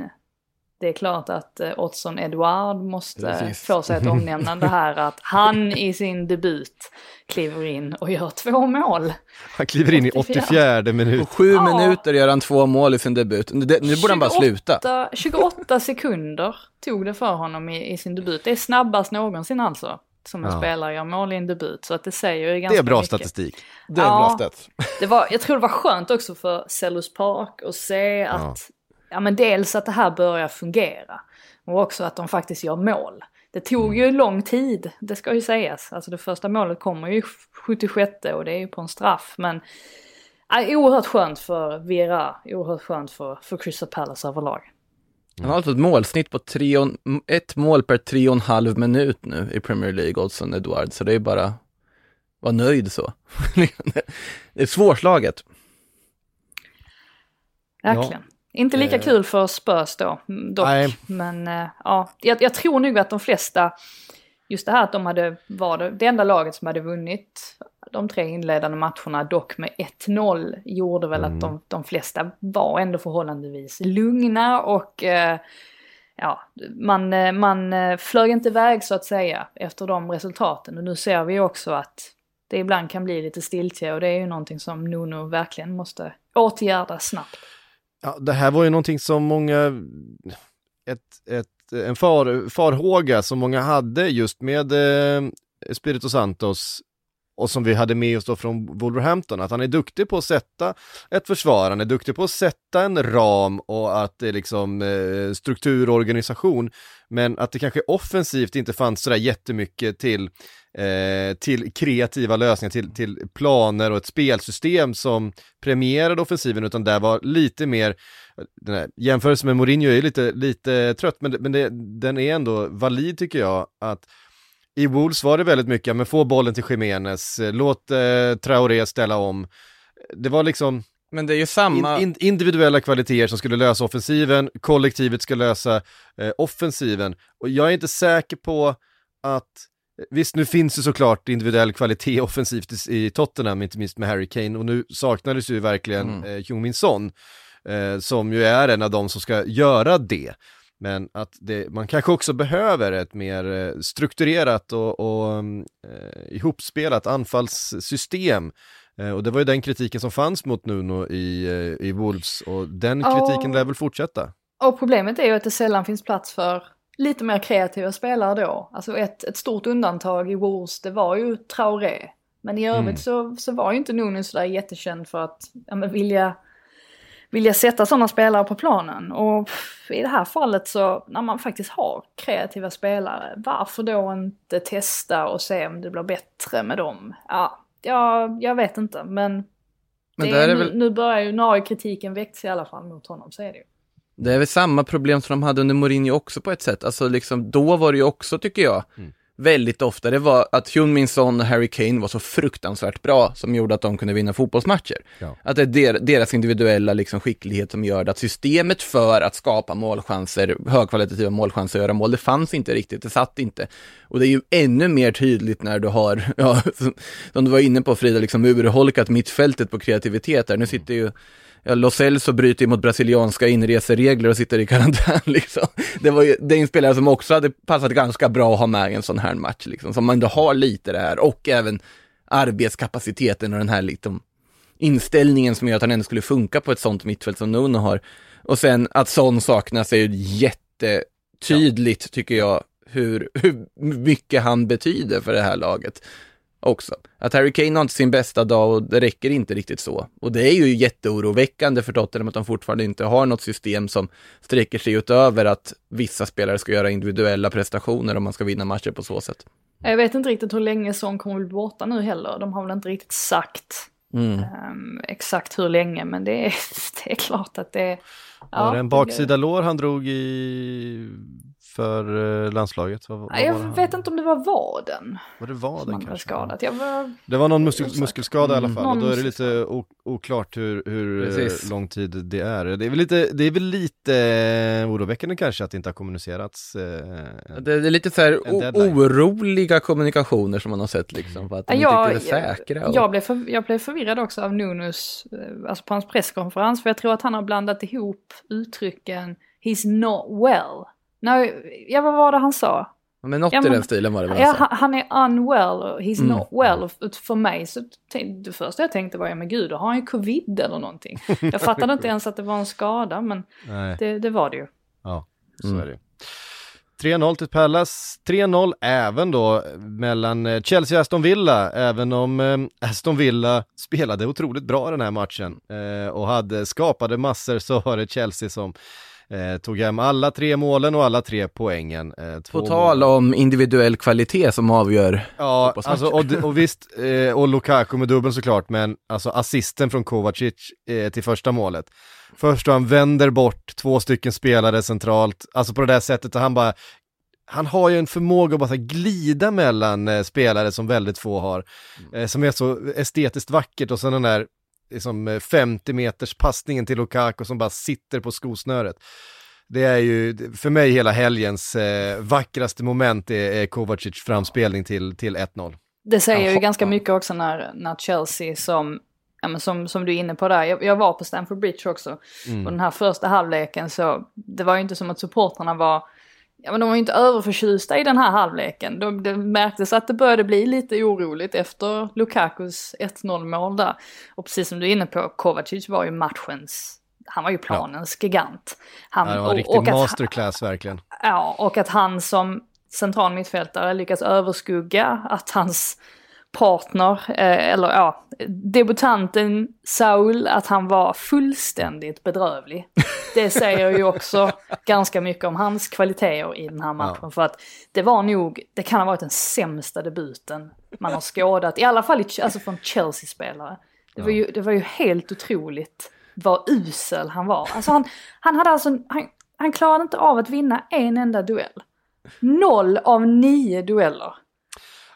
det är klart att eh, Ottson Edouard måste Precis. få sig ett omnämnande här att han i sin debut kliver in och gör två mål. Han kliver in i 84. 84 minut. På sju Ja. minuter gör han två mål i sin debut. Det, nu borde han bara sluta. 28 28 sekunder tog det för honom i, i sin debut. Det är snabbast någonsin alltså. Som en Ja. spelare gör mål i en debut. Så att det säger ju ganska Det är bra mycket. statistik. Det är Ja. bra. Det var, jag tror det var skönt också för Sellers Park att se att, ja. Men dels att det här börjar fungera. Och också att de faktiskt gör mål. Det tog ju lång tid, det ska ju sägas. Alltså det första målet kommer ju 76 och det är ju på en straff. Men ja, oerhört skönt för Vera, oerhört skönt för, för Crystal Palace överlag. Han har alltså ett målsnitt på tre och, ett mål per tre och en halv minut nu i Premier League, Oddson Edward. Så det är bara, var nöjd så. det är svårslaget. Verkligen. Inte lika Eh. kul för Spurs då, mm, dock. Nej. Men eh, ja, jag, jag tror nog att de flesta, just det här att de hade, var det, det enda laget som hade vunnit de tre inledande matcherna, dock med 1-0, gjorde väl att de, de flesta var ändå förhållandevis lugna och eh, ja, man, eh, man flög inte iväg så att säga efter de resultaten. Och nu ser vi också att det ibland kan bli lite stiltje och det är ju någonting som Nuno verkligen måste åtgärda snabbt. Ja, det här var ju någonting som många, ett, ett en far, farhåga som många hade just med eh, Spirito Santos och som vi hade med oss då från Wolverhampton, att han är duktig på att sätta ett försvar, han är duktig på att sätta en ram och att det är liksom eh, struktur och organisation, men att det kanske offensivt inte fanns sådär jättemycket till, eh, till kreativa lösningar, till, till planer och ett spelsystem som premierade offensiven, utan där var lite mer, den här jämförelsen med Mourinho är lite, lite trött, men, men det, den är ändå valid tycker jag, att i Wolves var det väldigt mycket, men få bollen till Jiménez, eh, låt eh, Traoré ställa om. Det var liksom Men det är ju samma... in, in, individuella kvaliteter som skulle lösa offensiven, kollektivet ska lösa eh, offensiven. Och jag är inte säker på att Visst, nu finns det såklart individuell kvalitet offensivt i, i Tottenham, inte minst med Harry Kane, och nu saknades ju verkligen Mm. eh, Heung-Min Son, eh, som ju är en av de som ska göra det. Men att det, man kanske också behöver ett mer eh, strukturerat och, och mm, eh, ihopspelat anfallssystem. Eh, och det var ju den kritiken som fanns mot Nuno i, eh, i Wolves och den kritiken lär väl fortsätta. Och problemet är ju att det sällan finns plats för lite mer kreativa spelare då. Alltså ett, ett stort undantag i Wolves, det var ju Traoré. Men i övrigt Mm. så, så var ju inte Nuno sådär jättekänd för att ja, men vilja, vilja sätta sådana spelare på planen. Och i det här fallet så, när man faktiskt har kreativa spelare, varför då inte testa och se om det blir bättre med dem? Ja, ja jag vet inte, men, Men det är, väl- nu börjar ju, nu har ju kritiken växt i alla fall mot honom, så är det ju. Det är väl samma problem som de hade under Mourinho också på ett sätt. Alltså liksom, då var det ju också, tycker jag, Mm. Väldigt ofta, det var att Hyun-Min Son och Harry Kane var så fruktansvärt bra som gjorde att de kunde vinna fotbollsmatcher. Ja. Att det är der, deras individuella liksom, skicklighet som gör att systemet för att skapa målchanser, högkvalitativa målchanser och göra mål, det fanns inte riktigt, det satt inte. Och det är ju ännu mer tydligt när du har, ja, som du var inne på Frida, liksom urholkat mittfältet på kreativitet där. Nu sitter ju Ja, Los Elso bryter ju mot brasilianska inreseregler och sitter i karantän liksom. Det var ju, det är en spelare som också hade passat ganska bra att ha med i en sån här match liksom, som ändå har lite det här och även arbetskapaciteten och den här liksom inställningen som gör att han ändå skulle funka på ett sånt mittfält som Nuno har. Och sen att sån saknas är ju jättetydligt tycker jag, hur, hur mycket han betyder för det här laget också. Att Harry Kane har inte sin bästa dag och det räcker inte riktigt så. Och det är ju jätteoroväckande för Tottenham att de fortfarande inte har något system som sträcker sig utöver att vissa spelare ska göra individuella prestationer om man ska vinna matcher på så sätt. Jag vet inte riktigt hur länge Son kommer att bli borta nu heller. De har väl inte riktigt sagt Mm. ehm, exakt hur länge, men det är, det är klart att det... var det en det baksida lår han drog i för eh, landslaget? Vad, vad Jag vet inte om det var vaden Var det som vaden hade kanske? skadat. Jag var, Det var någon muskel, muskelskada i alla Mm. fall och då är det Någon lite oklart hur, hur eh, Precis. lång tid det är. Det är väl lite, det är väl lite eh, oroväckande kanske att det inte har kommunicerats. Eh, Det är lite så här oroliga kommunikationer som man har sett liksom, för att de jag, inte är säkra. och- jag, blev för, jag blev förvirrad också av Nunus, alltså på hans presskonferens, för jag tror att han har blandat ihop uttrycken “He's not well”. Nej, ja vad var det han sa? Men något Ja, i men- den stilen var det väl Ja, han sa. han, är unwell och he's Mm. not well. För mig så det första jag tänkte var, ja men gud, då har han ju covid eller någonting. Jag fattade inte ens att det var en skada, men det, det var det ju. ja, så Mm. är det 3-0 till Palace, 3-0 även då mellan eh, Chelsea och Aston Villa, även om eh, Aston Villa spelade otroligt bra den här matchen eh, och hade skapade massor så var det Chelsea som eh, tog hem alla tre målen och alla tre poängen. Eh, På tal mål. om individuell kvalitet som avgör. Ja, alltså, och, och visst, eh, och Lukaku med dubbeln såklart, men alltså assisten från Kovacic eh, till första målet. Först då han vänder bort två stycken spelare centralt, alltså på det där sättet, och han bara, han har ju en förmåga att bara glida mellan eh, spelare som väldigt få har, eh, som är så estetiskt vackert och sen den där liksom, eh, 50 meters passningen till Lukaku som bara sitter på skosnöret. Det är ju, för mig hela helgens eh, vackraste moment är, är Kovacic framspelning till, till 1-0. Det säger ju ganska mycket också när, när Chelsea som, ja men som, som du är inne på där, jag, jag var på Stamford Bridge också. Mm. Och den här första halvleken så, det var ju inte som att supportrarna var, ja men de var ju inte överförtjusta i den här halvleken. De, det märktes att det började bli lite oroligt efter Lukakus 1-0 mål där. Och precis som du är inne på, Kovacic var ju matchens han var ju planens gigant. Han, Ja, det var en riktig och att- masterclass verkligen. Ja, och att han som central mittfältare lyckas överskugga att hans partner, eh, eller ja, debutanten Saul, att han var fullständigt bedrövlig. Det säger ju också ganska mycket om hans kvaliteter i den här matchen. För att det var nog, det kan ha varit den sämsta debuten man har skådat, i alla fall i, alltså från Chelsea-spelare. Det, var ju, det var ju helt otroligt vad usel han var. Alltså han, han hade alltså, han, han klarade inte av att vinna en enda duell. Noll av nio dueller.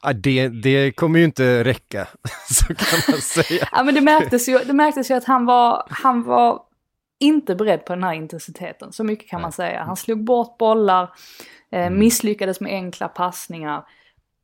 Ja, det, det kommer ju inte räcka, så kan man säga. Ja men det märktes ju, det märktes ju att han var, han var inte beredd på den här intensiteten. Så mycket kan man säga. Han slog bort bollar, eh, misslyckades med enkla passningar.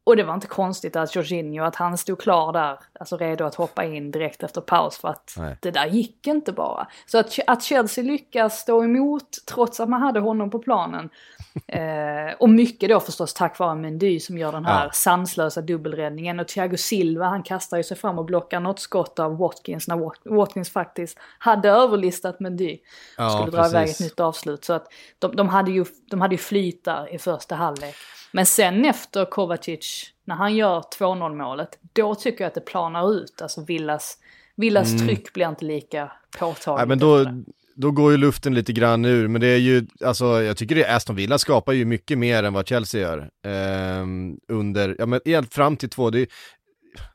Och det var inte konstigt att Jorginho, att han stod klar där, alltså redo att hoppa in direkt efter paus för att Nej. det där gick inte bara. Så att, att Chelsea lyckas stå emot trots att man hade honom på planen. Eh, och mycket då förstås tack vare Mendy som gör den här Ja. sanslösa dubbelräddningen. Och Thiago Silva han kastar ju sig fram och blockar något skott av Watkins när Wat- Watkins faktiskt hade överlistat Mendy. Ja, skulle dra iväg ett precis. nytt avslut. Så att de, de, hade ju, de hade ju flyt där i första halvlek. Men sen efter Kovacic, när han gör 2-0 målet, då tycker jag att det planar ut. Alltså Villas, Villas tryck blir inte lika påtagligt. Mm. Nej, men då, då går ju luften lite grann ur, men det är ju, alltså jag tycker det, Aston Villa skapar ju mycket mer än vad Chelsea gör. Ehm, under, ja men igen, fram till två, det är,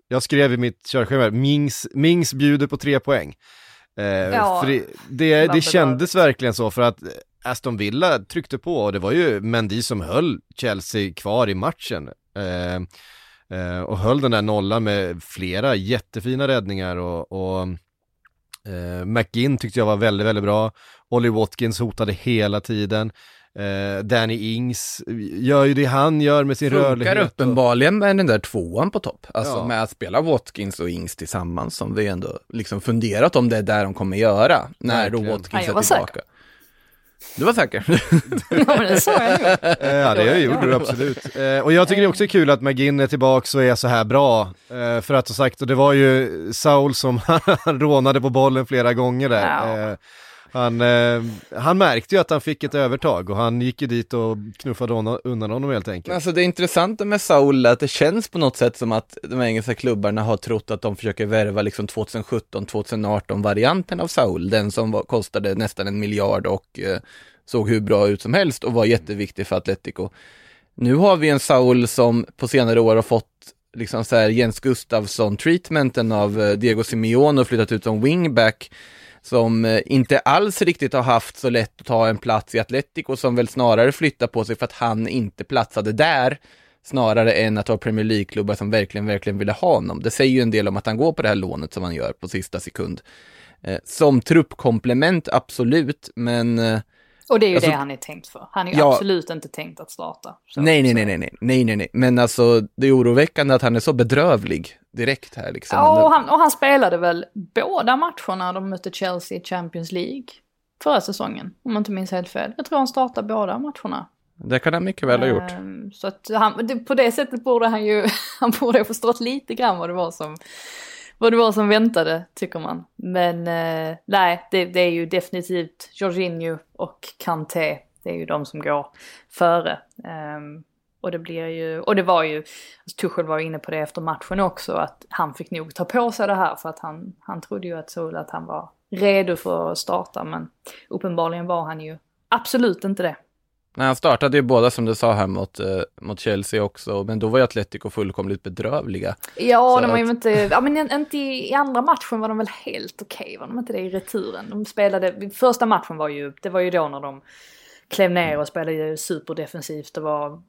jag skrev i mitt körschema, Mings, Mings bjuder på tre poäng. Eh, Ja, det, det, det kändes verkligen så för att Aston Villa tryckte på och det var ju Mendy som höll Chelsea kvar i matchen. Eh, eh, och höll den där nollan med flera jättefina räddningar och, och Eh, McGinn tyckte jag var väldigt, väldigt bra. Ollie Watkins hotade hela tiden. Eh, Danny Ings gör ju det han gör med sin Funkar rörlighet. och- uppenbarligen med den där tvåan på topp. Alltså Ja. med att spela Watkins och Ings tillsammans som vi ändå liksom funderat om det är där de kommer göra. När då Verkligen. Watkins Ja, är tillbaka. Du var säker? Ja men det sa jag nog. Eh, ja, det gjorde du absolut. Eh, och jag tycker det också är kul att McGinn är tillbaka och är så här bra. Eh, för att ha sagt, och det var ju Saul som han rånade på bollen flera gånger där. Ja. Han, eh, han märkte ju att han fick ett övertag och han gick ju dit och knuffade hon- undan honom helt enkelt. Alltså det intressanta med Saul är att det känns på något sätt som att de engelska klubbarna har trott att de försöker värva liksom 2017-2018 varianten av Saul, den som var, kostade nästan en miljard och eh, såg hur bra ut som helst och var jätteviktig för Atletico. Nu har vi en Saul som på senare år har fått liksom så här Jens Gustafsson-treatmenten av eh, Diego Simeone och flyttat ut som wingback som eh, inte alls riktigt har haft så lätt att ta en plats i Atletico som väl snarare flyttar på sig för att han inte platsade där snarare än att ha Premier League-klubbar som verkligen, verkligen ville ha honom. Det säger ju en del om att han går på det här lånet som han gör på sista sekund. Eh, som truppkomplement, absolut, men eh, Och det är ju Alltså- det han är tänkt för. Han är ju Ja. absolut inte tänkt att starta. Så- nej, nej, nej, nej, nej, nej, nej, men alltså det är oroväckande att han är så bedrövlig direkt här liksom. Ja, och han, och han spelade väl båda matcherna de mötte Chelsea i Champions League förra säsongen, om jag inte minns helt fel. Jag tror han startade båda matcherna. Det kan han mycket väl ha gjort. Ehm, Så att han, på det sättet borde han ju, han borde ha förstått lite grann vad det var som, vad det var som väntade, tycker man. Men eh, nej, det, det är ju definitivt Jorginho och Kanté, det är ju de som går före. Ehm, och det blir ju, och det var ju, alltså Tuchel var ju inne på det efter matchen också, att han fick nog ta på sig det här för att han, han trodde ju att Sol att han var redo för att starta, men uppenbarligen var han ju absolut inte det. Nej, han startade ju båda som du sa här mot, eh, mot Chelsea också, men då var ju Atletico fullkomligt bedrövliga. Ja, Så de var ju att- inte, ja men inte i, i andra matchen var de väl helt okej, var de inte det i returen? De spelade, första matchen var ju, det var ju då när de klev ner och spelade superdefensivt, det var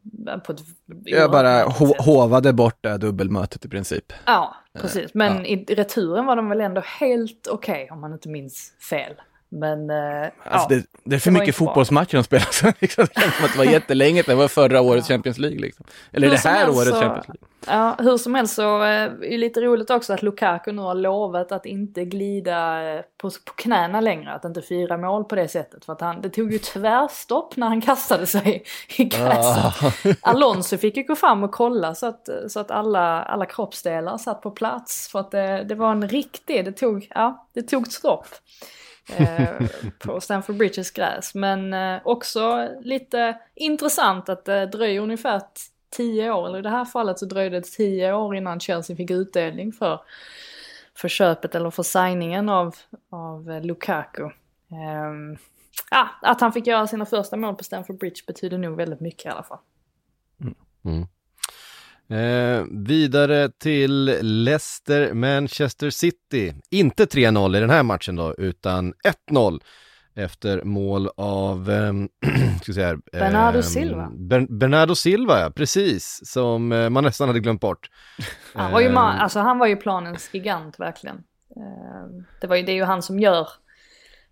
på ett... Jag bara ho- hovade bort det dubbelmötet i princip. Ja, precis. Men ja. i returen var de väl ändå helt okej, om man inte minns fel. Men, eh, Alltså ja. det, det är för det mycket fotbollsmatcher de spelar, liksom, det var jättelänge det var förra årets Champions League liksom. Eller Hur det här årets så- Champions League. Ja, hur som helst så eh, är det lite roligt också att Lukaku nu har lovat att inte glida eh, på, på knäna längre, att inte fira mål på det sättet. För att han, det tog ju tvärstopp när han kastade sig i gräset. Alonso fick ju gå fram och kolla så att, så att alla, alla kroppsdelar satt på plats. För att det, det var en riktig, det tog, ja, det tog stopp eh, på Stamford Bridges gräs. Men eh, också lite intressant att det dröjer ungefär tio år, eller i det här fallet så dröjde det tio år innan Chelsea fick utdelning för, för köpet eller för signingen av, av eh, Lukaku. Um, ja, att han fick göra sina första mål på Stamford Bridge betyder nog väldigt mycket i alla fall. Mm. mm. Eh, vidare till Leicester, Manchester City. Inte 3-0 i den här matchen då, utan 1-0 efter mål av, eh, ska säga, eh, Bernardo Silva. Ber Bernardo Silva, ja, precis, som eh, man nästan hade glömt bort. Han var ju, alltså, han var ju planens gigant verkligen. Eh, det, var ju, det är ju han som gör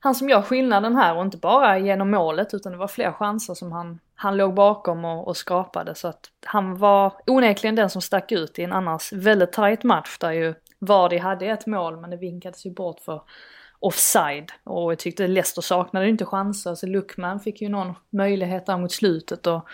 han som gör skillnaden här och inte bara genom målet utan det var fler chanser som han, han låg bakom och, och skapade så att han var onekligen den som stack ut i en annars väldigt tight match där ju Vardy hade ett mål men det vinkades ju bort för offside och jag tyckte Leicester saknade inte chanser så Luckman fick ju någon möjlighet där mot slutet och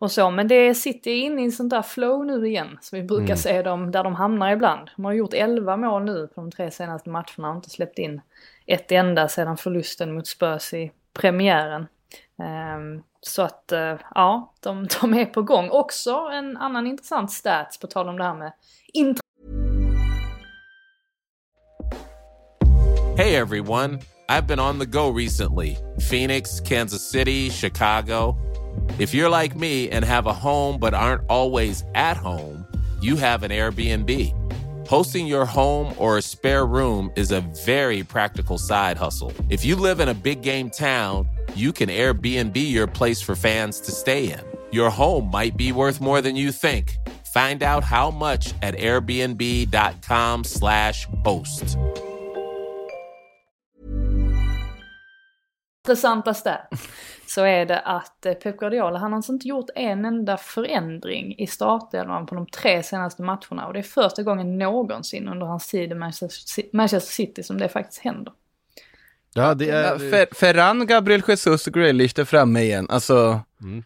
och så. Men det sitter inne i en sån där flow nu igen, som vi brukar mm. se dem där de hamnar ibland. De har gjort 11 mål nu på de tre senaste matcherna och inte släppt in ett enda sedan förlusten mot Spurs i premiären. Um, så att uh, ja, de, de är på gång. Också en annan intressant stats på tal om det här med Hey everyone, I've been on the go recently. Phoenix, Kansas City, Chicago. If you're like me and have a home but aren't always at home, you have an Airbnb. Hosting your home or a spare room is a very practical side hustle. If you live in a big game town, you can Airbnb your place for fans to stay in. Your home might be worth more than you think. Find out how much at airbnb.com/slash host. Intressantaste så är det att eh, Pep Guardiola, han har alltså inte gjort en enda förändring i startelvan på de tre senaste matcherna. Och det är första gången någonsin under hans tid i Manchester City som det faktiskt händer. Ja, det är... Fer Ferran, Gabriel Jesus och Grealish där framme igen, alltså... Mm.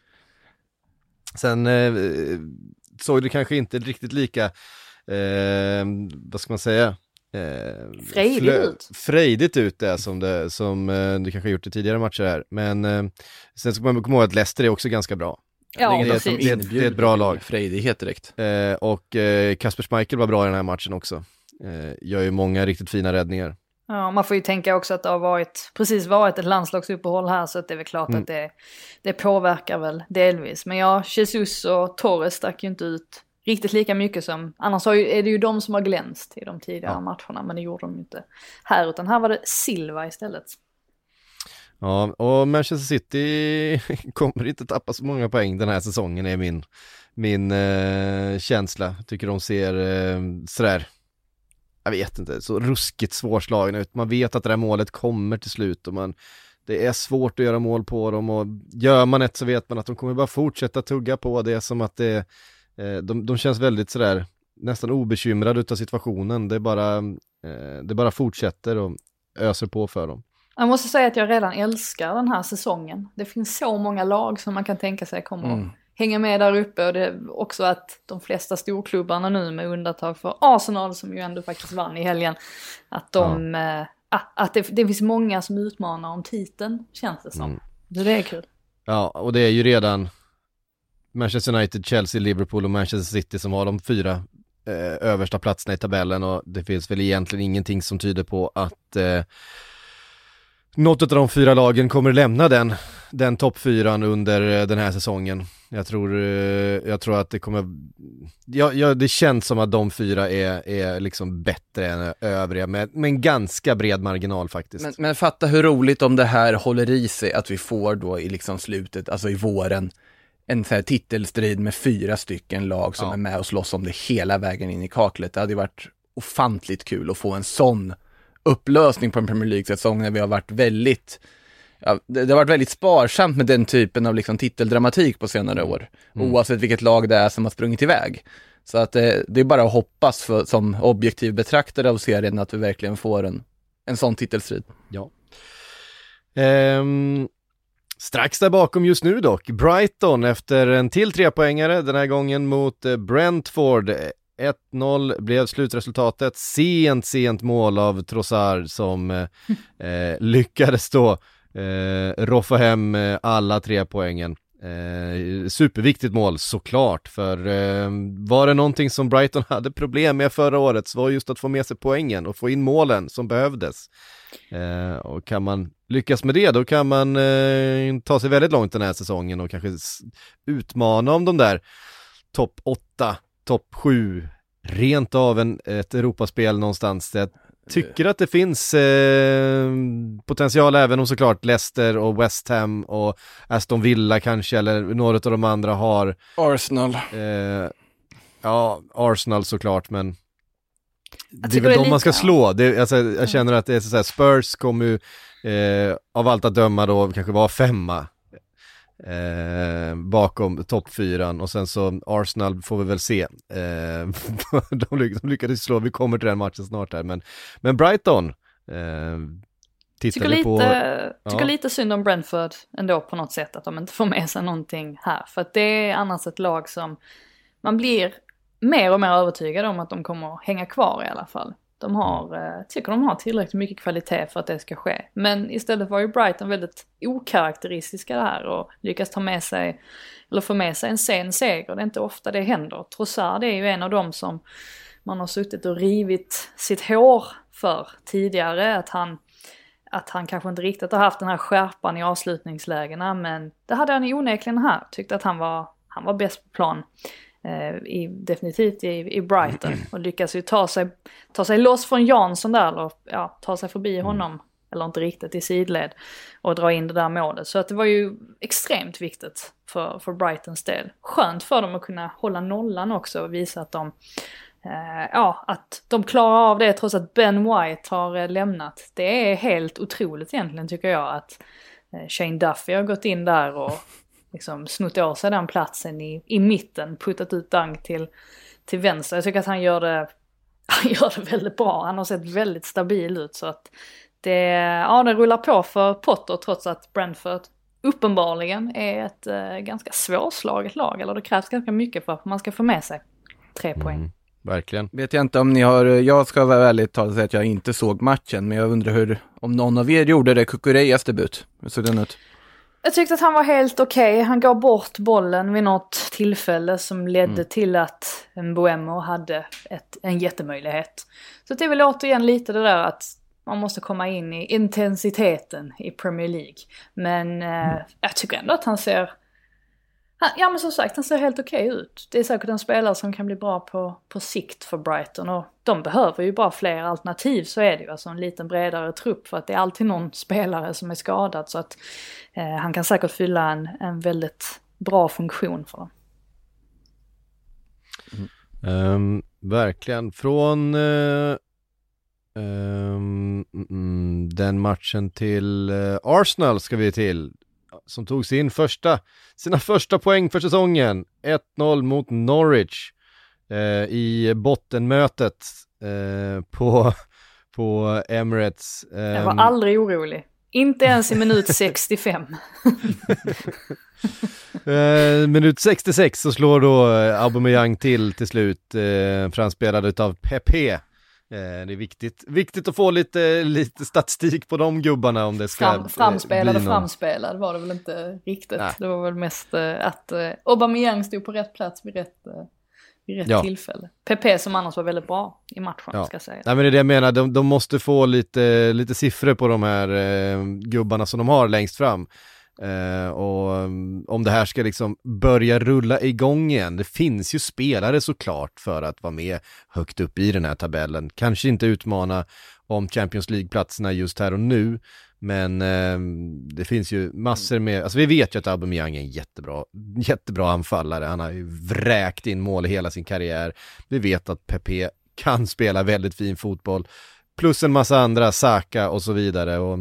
Sen eh, såg det kanske inte riktigt lika, eh, vad ska man säga, eh, frejdigt ut. Frejdigt ut det som det, som eh, du kanske gjort i tidigare matcher här. Men eh, sen ska man komma ihåg att Leicester är också ganska bra. Ja, det, är, precis. Det, det, det är ett bra lag. Frejdighet direkt. Eh, och eh, Kasper Schmeichel var bra i den här matchen också. Eh, gör ju många riktigt fina räddningar. Ja, man får ju tänka också att det har varit, precis varit ett landslagsuppehåll här så att det är väl klart mm. att det, det påverkar väl delvis. Men ja, Jesus och Torres stack ju inte ut riktigt lika mycket som, annars är det ju de som har glänst i de tidigare ja. matcherna, men det gjorde de ju inte här, utan här var det Silva istället. Ja, och Manchester City kommer inte tappa så många poäng den här säsongen är min, min eh, känsla. Tycker de ser eh, sådär, jag vet inte, så ruskigt svårslagna ut. Man vet att det där målet kommer till slut och man, det är svårt att göra mål på dem och gör man ett så vet man att de kommer bara fortsätta tugga på det som att det Eh, de, de känns väldigt sådär nästan obekymrade utav situationen. Det bara, eh, det bara fortsätter och öser på för dem. Jag måste säga att jag redan älskar den här säsongen. Det finns så många lag som man kan tänka sig kommer mm. Hänga med där uppe och det är också att de flesta storklubbarna nu med undantag för Arsenal som ju ändå faktiskt vann i helgen, att de, ja. äh, att det, det finns många som utmanar om titeln känns det som. Mm. Så det är kul. Ja, och det är ju redan Manchester United, Chelsea, Liverpool och Manchester City som har de fyra eh, översta platserna i tabellen och det finns väl egentligen ingenting som tyder på att eh, något av de fyra lagen kommer lämna den, den toppfyran under eh, den här säsongen. Jag tror, eh, jag tror att det kommer, ja, ja, det känns som att de fyra är, är liksom bättre än övriga med, med en ganska bred marginal faktiskt. Men, men fatta hur roligt om det här håller i sig, att vi får då i liksom slutet, alltså i våren, en så här titelstrid med fyra stycken lag som ja. är med och slåss om det hela vägen in i kaklet. Det hade ju varit ofantligt kul att få en sån upplösning på en Premier League-säsong när vi har varit väldigt Ja, det, det, har varit väldigt sparsamt med den typen av liksom titeldramatik på senare mm. år. Mm. Oavsett vilket lag det är som har sprungit iväg. Så att det, eh, det är bara att hoppas för, som objektiv betraktare av serien att vi verkligen får en, en sån titelstrid. Ja. Um, Strax där bakom just nu dock, Brighton efter en till trepoängare, den här gången mot eh, Brentford. 1-0 blev slutresultatet. Sent, sent mål av Trossard som eh, eh, lyckades då eh, roffa hem eh, alla tre poängen. Eh, superviktigt mål såklart, för eh, var det någonting som Brighton hade problem med förra året så var just att få med sig poängen och få in målen som behövdes. Eh, och kan man lyckas med det då kan man eh, ta sig väldigt långt den här säsongen och kanske utmana om de där topp 8, topp 7, rent av en, ett Europaspel någonstans. Jag tycker att det finns eh, potential även om såklart Leicester och West Ham och Aston Villa kanske eller några av de andra har. Arsenal. Eh, ja, Arsenal såklart men det är väl de man ska slå. Det, alltså, jag känner att det är så här, Spurs kommer ju eh, av allt att döma då kanske vara femma eh, bakom toppfyran och sen så Arsenal får vi väl se. Eh, de, lyck, de lyckades slå, vi kommer till den matchen snart här, men, men Brighton eh, tittar Tycker vi lite, på. tycker ja. lite synd om Brentford ändå på något sätt att de inte får med sig någonting här. För att det är annars ett lag som man blir mer och mer övertygad om att de kommer hänga kvar i alla fall. De har, eh, tycker de har tillräckligt mycket kvalitet för att det ska ske. Men istället var ju Brighton väldigt okaraktäristiska där och lyckas ta med sig, eller få med sig en sen seger. Det är inte ofta det händer. Trossard är ju en av dem som man har suttit och rivit sitt hår för tidigare. Att han, att han kanske inte riktigt har haft den här skärpan i avslutningslägena men det hade han onekligen här. Tyckte att han var, han var bäst på plan. Eh, i, definitivt i, i Brighton och lyckas ju ta sig, ta sig loss från Jansson där eller ja, ta sig förbi honom. Eller inte riktigt i sidled och dra in det där målet. Så att det var ju extremt viktigt för, för Brightons del. Skönt för dem att kunna hålla nollan också och visa att de Eh, ja, att de klarar av det trots att Ben White har eh, lämnat. Det är helt otroligt egentligen tycker jag att eh, Shane Duffy har gått in där och liksom snott åt sig den platsen i, i mitten, puttat ut Dunk till, till vänster. Jag tycker att han gör det, han gör det väldigt bra. Han har sett väldigt stabil ut så att det, ja, det rullar på för Potter trots att Brentford uppenbarligen är ett eh, ganska svårslaget lag. Eller det krävs ganska mycket för att man ska få med sig tre poäng. Mm, verkligen. Vet jag inte om ni har, jag ska vara ärligt talat säga att jag inte såg matchen, men jag undrar hur, om någon av er gjorde det, Kukureyas debut. Hur såg den ut? Jag tyckte att han var helt okej. Han gav bort bollen vid något tillfälle som ledde till att Mbuemo hade ett, en jättemöjlighet. Så det är väl återigen lite det där att man måste komma in i intensiteten i Premier League. Men eh, jag tycker ändå att han ser... Ja men som sagt, han ser helt okej ut. Det är säkert en spelare som kan bli bra på, på sikt för Brighton och de behöver ju bara fler alternativ, så är det ju. Alltså en liten bredare trupp för att det är alltid någon spelare som är skadad så att eh, han kan säkert fylla en, en väldigt bra funktion för dem. Ehm, verkligen. Från uh, um, mm, den matchen till uh, Arsenal ska vi till. Som tog sin första, sina första poäng för säsongen. 1-0 mot Norwich eh, i bottenmötet eh, på, på Emirates. Jag var Ehm, aldrig orolig. Inte ens i minut 65. Eh, minut 66 så slår då eh, Aubameyang till till slut, eh, framspelad utav Pepe. Eh, det är viktigt, viktigt att få lite, lite statistik på de gubbarna om det ska Fram, framspelad och framspelad var det väl inte riktigt. Nej. Det var väl mest eh, att eh, Aubameyang stod på rätt plats vid rätt, vid rätt Ja. tillfälle. PP som annars var väldigt bra i matchen Ja. ska jag säga. Nej men det är det jag menar, de, de måste få lite, lite siffror på de här eh, gubbarna som de har längst fram. Uh, och mm, om det här ska liksom börja rulla igång igen, det finns ju spelare såklart för att vara med högt upp i den här tabellen. Kanske inte utmana om Champions League-platserna just här och nu, men uh, det finns ju massor med, alltså vi vet ju att Aubameyang är en jättebra, jättebra anfallare, han har ju vräkt in mål i hela sin karriär. Vi vet att Pepe kan spela väldigt fin fotboll, plus en massa andra, Saka och så vidare. Och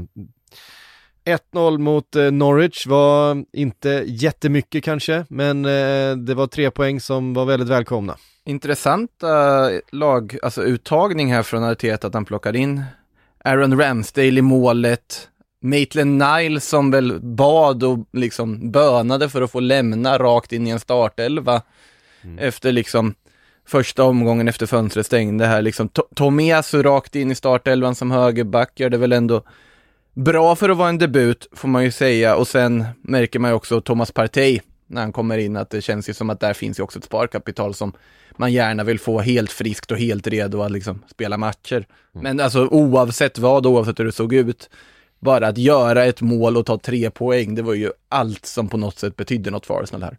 1-0 mot eh, Norwich var inte jättemycket kanske, men eh, det var tre poäng som var väldigt välkomna. Intressanta lag, alltså uttagning här från Arteta att han plockade in Aaron Ramsdale i målet, Maitland Niles som väl bad och liksom bönade för att få lämna rakt in i en startelva efter liksom första omgången efter fönstret stängde här. Liksom, To- Tomiasu rakt in i startelvan som högerback gör det väl ändå bra för att vara en debut, får man ju säga. Och sen märker man ju också Thomas Partey när han kommer in, att det känns ju som att där finns ju också ett sparkapital som man gärna vill få helt friskt och helt redo att liksom spela matcher. Men alltså oavsett vad, oavsett hur det såg ut, bara att göra ett mål och ta tre poäng, det var ju allt som på något sätt betydde något för Arsenal här.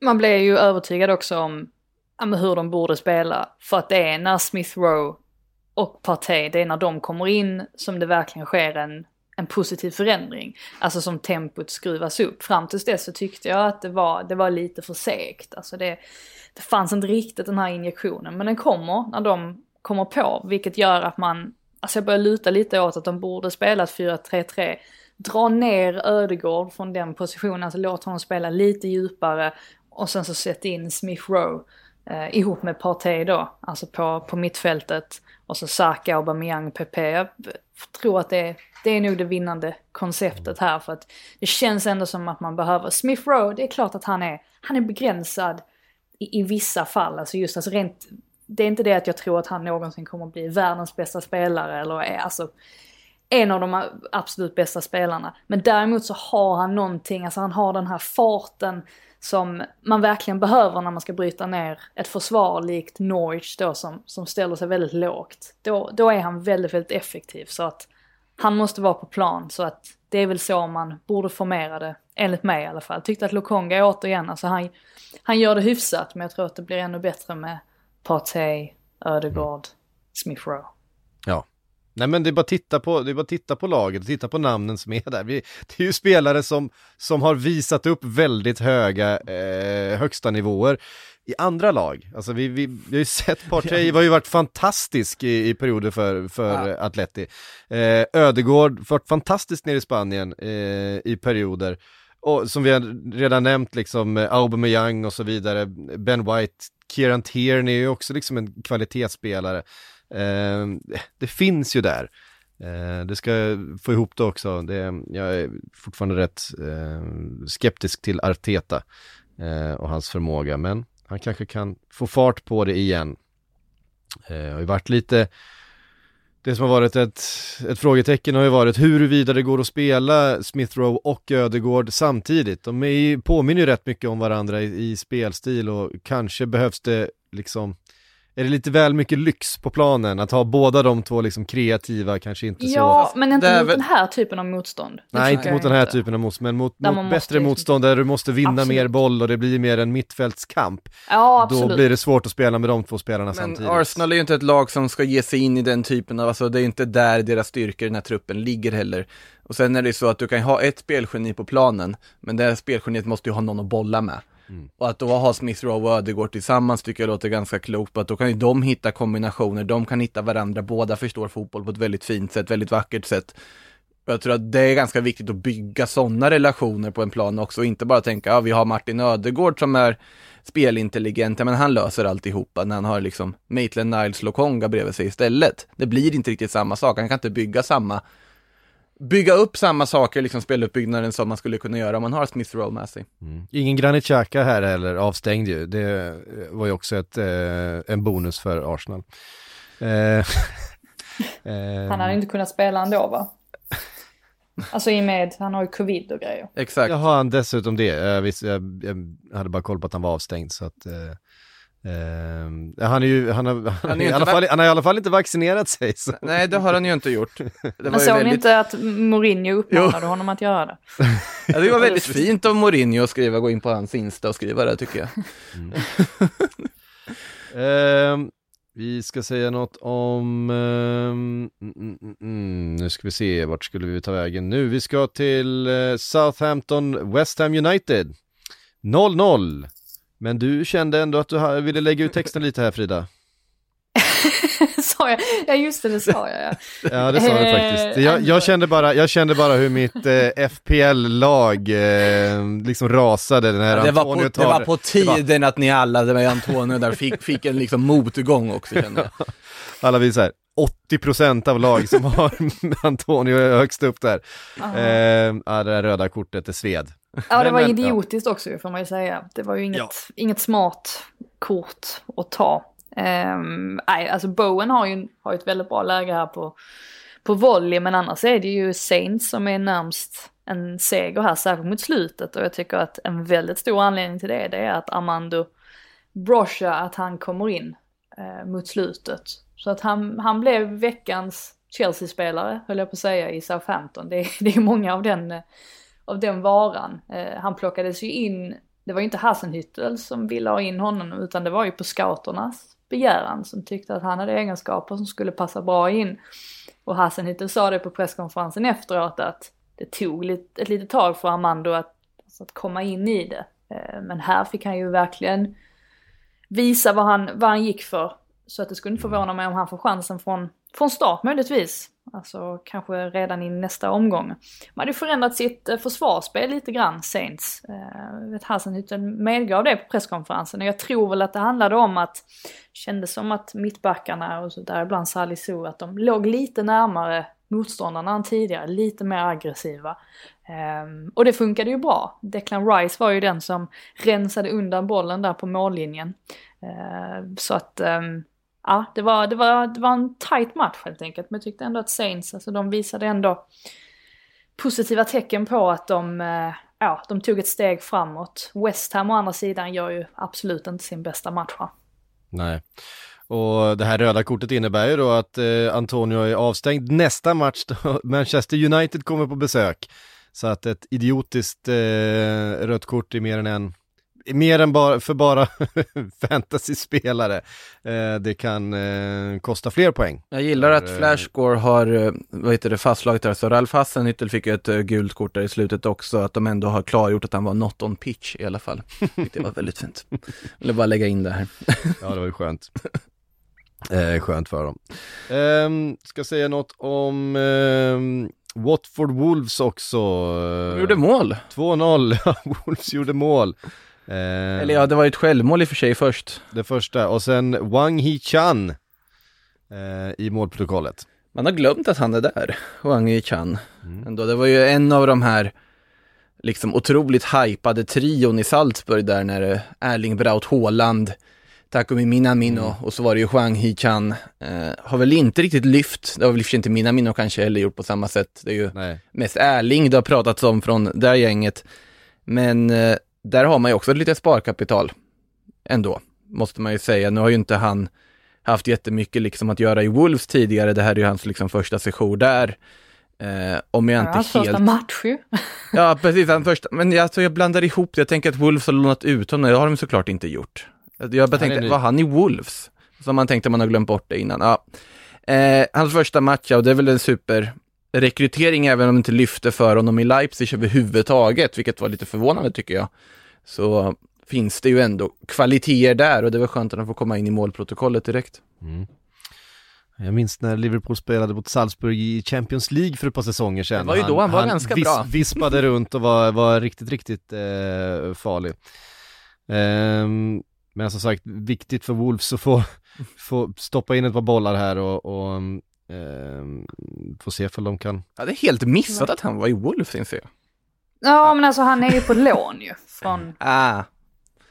Man blev ju övertygad också om ja, hur de borde spela. För att det är när Smith Rowe och Partey, det är när de kommer in som det verkligen sker en, en positiv förändring. Alltså som tempot skruvas upp. Fram tills dess så tyckte jag att det var, det var lite för segt. Alltså det, det fanns inte riktigt den här injektionen. Men den kommer när de kommer på, vilket gör att man, alltså jag börjar luta lite åt att de borde spela 4-3-3. Dra ner Ödegård från den positionen, alltså låt honom spela lite djupare och sen så sätt in Smith Rowe eh, ihop med Partey då, alltså på, på mittfältet. Och så Saka, Aubameyang, Pepe. Jag tror att det, det är nog det vinnande konceptet här för att det känns ändå som att man behöver Smith Rowe, det är klart att han är, han är begränsad i, i vissa fall, alltså just alltså rent det är inte det att jag tror att han någonsin kommer att bli världens bästa spelare eller är alltså en av de absolut bästa spelarna. Men däremot så har han någonting, alltså han har den här farten som man verkligen behöver när man ska bryta ner ett försvar likt Norwich då som, som ställer sig väldigt lågt. Då, då är han väldigt, väldigt effektiv så att han måste vara på plan så att det är väl så man borde formera det, enligt mig i alla fall. Tyckte att Lokonga återigen, alltså han, han gör det hyfsat men jag tror att det blir ännu bättre med Partey, Ödegaard, Smith Rowe. Ja. Nej men det är bara titta på, det är bara titta på laget, titta på namnen som är där. Vi, det är ju spelare som, som har visat upp väldigt höga eh, högsta nivåer i andra lag. Alltså vi, vi, vi har ju sett Partey har ju varit fantastisk i, i perioder för, för Ja. Atleti. Eh, Ödegård varit fantastisk nere i Spanien eh, i perioder. Och som vi har redan nämnt liksom eh, Aubameyang och så vidare, Ben White, Kieran Tierney är ju också liksom en kvalitetsspelare. Ehm, det finns ju där. Ehm, det ska få ihop det också. Det, jag är fortfarande rätt ehm, skeptisk till Arteta eh, och hans förmåga, men han kanske kan få fart på det igen. Eh, det har ju varit lite, det som har varit ett, ett frågetecken har ju varit huruvida det går att spela Smith Rowe och Ödegård samtidigt. De är, påminner ju rätt mycket om varandra i, i spelstil och kanske behövs det liksom är det lite väl mycket lyx på planen att ha båda de två liksom kreativa, kanske inte så Ja, men inte det mot väl- den här typen av motstånd. Det Nej, inte mot den här typen av motstånd, men mot, mot måste bättre liksom- motstånd där du måste vinna Absolut. mer boll och det blir mer en mittfältskamp. Ja, Då absolut. blir det svårt att spela med de två spelarna Men samtidigt. Arsenal är ju inte ett lag som ska ge sig in i den typen av, alltså det är inte där deras styrkor i den här truppen ligger heller. Och sen är det ju så att du kan ha ett spelgeni på planen, men det här spelgeniet måste ju ha någon att bolla med. Mm. Och att då ha Smith Rowe och Ödegård tillsammans tycker jag låter ganska klokt, att då kan ju de hitta kombinationer, de kan hitta varandra, båda förstår fotboll på ett väldigt fint sätt, väldigt vackert sätt. Jag tror att det är ganska viktigt att bygga sådana relationer på en plan också, och inte bara tänka, ja vi har Martin Ödegård som är spelintelligent, men han löser alltihopa när han har liksom Maitland Niles Lokonga bredvid sig istället. Det blir inte riktigt samma sak, han kan inte bygga samma bygga upp samma saker, liksom speluppbyggnaden som man skulle kunna göra om man har Smith Rowe med sig. Mm. Ingen Granit Xhaka här heller, avstängd ju. Det eh, var ju också ett, eh, en bonus för Arsenal. Eh, eh, Han hade inte kunnat spela ändå va? Alltså i och med, han har ju covid och grejer. Exakt. Jaha, han dessutom det. Jag, visste, jag, jag hade bara koll på att han var avstängd så att eh, eh, han är ju, han har, han, är ju i alla fall, han har i alla fall inte vaccinerat sig. Så. Nej, det har han ju inte gjort. Det Men såg ni väldigt, inte att Mourinho uppmanade honom att göra det? ja, det var väldigt fint av Mourinho att skriva, gå in på hans Insta och skriva det tycker jag. Ehm, vi ska säga något om, mm, mm, mm, mm, nu ska vi se, vart skulle vi ta vägen nu? Vi ska till eh, Southampton, West Ham United. 0-0. Men du kände ändå att du ville lägga ut texten lite här Frida. sa jag? Ja just det, det sa jag ja. Ja det sa du Eh, faktiskt. Jag, ändå. jag, kände bara, jag kände bara hur mitt eh, FPL-lag eh, liksom rasade när Det var, på, Antonio det var tar på tiden att ni alla, det var Antonio där, fick, fick en liksom motgång också kände jag. alla vi så här 80% av lag som har Antonio högst upp där. Eh, ja, det där röda kortet är sved. Ja, det var idiotiskt också får man ju säga. Det var ju inget, Ja. inget smart kort att ta. Um, nej, alltså Bowen har ju, har ju ett väldigt bra läge här på, på volley, men annars är det ju Saints som är närmst en seger här, särskilt mot slutet. Och jag tycker att en väldigt stor anledning till det, det är att Armando Brocha, att han kommer in eh, mot slutet. Så att han, han blev veckans Chelsea-spelare, höll jag på att säga, i Southampton. Det, det är många av den, av den varan. Eh, han plockades ju in, det var ju inte Hassenhüttel som ville ha in honom, utan det var ju på scouternas begäran som tyckte att han hade egenskaper som skulle passa bra in. Och Hassenhüttel sa det på presskonferensen efteråt att det tog ett litet tag för Armando att, alltså att komma in i det. Eh, men här fick han ju verkligen visa vad han, vad han gick för. Så att det skulle inte förvåna mig om han får chansen från, från start möjligtvis. Alltså kanske redan i nästa omgång. Man hade förändrat sitt eh, försvarsspel lite grann, Saints. Eh, vet medgav det på presskonferensen och jag tror väl att det handlade om att kändes som att mittbackarna och så där ibland Salisu att de låg lite närmare motståndarna än tidigare, lite mer aggressiva. Um, och det funkade ju bra. Declan Rice var ju den som rensade undan bollen där på mållinjen. Uh, så att um, ja, det var, det, var, det var en tight match helt enkelt. Men jag tyckte ändå att Saints, alltså de visade ändå positiva tecken på att de, eh, ja, de tog ett steg framåt. West Ham å andra sidan gör ju absolut inte sin bästa match här. Nej. Och det här röda kortet innebär ju då att eh, Antonio är avstängd nästa match då Manchester United kommer på besök. Så att ett idiotiskt eh, rött kort i mer än en mer än bara för bara fantasy-spelare. Eh, det kan eh, kosta fler poäng. Jag gillar att För, eh, Flashscore har, eh, vad heter det, fastslagit där, så Ralf Hassenhüttel fick ju ett uh, gult kort där i slutet också, att de ändå har klargjort att han var not on pitch i alla fall. Det var väldigt fint. Eller bara lägga in det här. Ja, det var ju skönt. Eh, skönt för dem. Eh, ska säga något om eh, Watford Wolves också. De gjorde mål. 2-0, Ja, Wolves gjorde mål. Eh, Eller ja, det var ju ett självmål i och för sig först. Det första, och sen Wang Hee-chan eh, i målprotokollet. Man har glömt att han är där, Wang Yi-chan. Mm. Ändå, det var ju en av de här liksom otroligt hypade trion i Salzburg där när eh, Erling Braut Haaland, Takumi Minamino Mm. och så var det ju Wang Hee-chan. Eh, har väl inte riktigt lyft, det har väl i inte Minamino kanske heller gjort på samma sätt. Det är ju Nej. mest Erling det har pratats om från det här gänget. Men eh, där har man ju också ett litet sparkapital ändå, måste man ju säga. Nu har ju inte han haft jättemycket liksom att göra i Wolves tidigare. Det här är ju hans liksom första session där. Eh, om jag Ja, inte hans första helt... match ju. Ja, precis. Han första... Men jag, alltså, jag blandar ihop det. Jag tänker att Wolves har lånat ut honom. Det har de såklart inte gjort. Jag bara tänkte, var han i Wolves? Som man tänkte man har glömt bort det innan. Ja. Eh, hans första match, ja, och det är väl en superrekrytering även om det inte lyfte för honom i Leipzig överhuvudtaget, vilket var lite förvånande tycker jag. Så finns det ju ändå kvaliteter där och det var skönt att han får komma in i målprotokollet direkt. Mm. Jag minns när Liverpool spelade mot Salzburg i Champions League för ett par säsonger sedan. Det var ju då han var ganska bra. vispade runt och var, var riktigt, riktigt eh, farlig. Ehm, men som sagt, viktigt för Wolves att få, få stoppa in ett par bollar här och, och ehm, få se om de kan Jag hade helt missat att han var i Wolves inser jag. Ja, men alltså han är ju på lån ju. Från, Ah,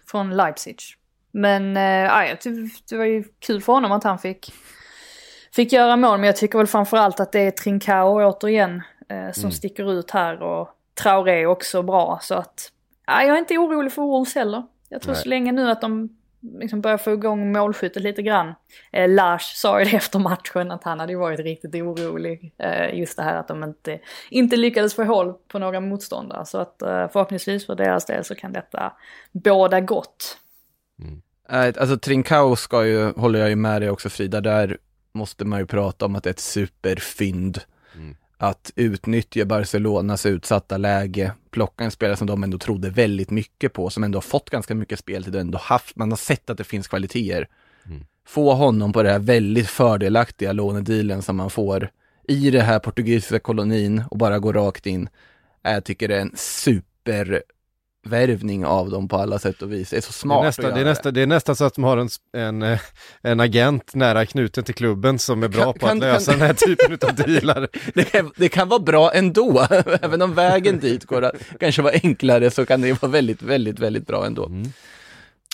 från Leipzig. Men äh, ja, det, det var ju kul för honom att han fick, fick göra mål. Men jag tycker väl framförallt att det är Trincao återigen eh, som sticker ut här. Och Traoré är också bra. Så att ja, jag är inte orolig för Wolves heller. Jag tror Nej. så länge nu att de liksom börjar få igång målskyttet lite grann. Eh, Lars sa ju det efter matchen att han hade ju varit riktigt orolig. Eh, just det här att de inte, inte lyckades få håll på några motståndare. Så att eh, förhoppningsvis för deras del så kan detta båda gott. Nej, Alltså Trincao ska ju, håller jag ju med dig också Frida, där måste man ju prata om att det är ett superfynd. Mm. Att utnyttja Barcelonas utsatta läge, plocka en spelare som de ändå trodde väldigt mycket på, som ändå har fått ganska mycket speltid och ändå haft, man har sett att det finns kvaliteter. Mm. Få honom på det här väldigt fördelaktiga lånedealen som man får i det här portugisiska kolonin och bara gå rakt in. Jag tycker det är en supervärvning av dem på alla sätt och vis. Det är så Det smart är, nästa, det, är nästa, det är nästan så att de har en, en, eh, en agent nära knuten till klubben som är bra Kan- på kan- att lösa kan- den här typen av dealar. det, kan, det kan vara bra ändå, även om vägen dit går att kanske vara enklare så kan det vara väldigt, väldigt, väldigt bra ändå.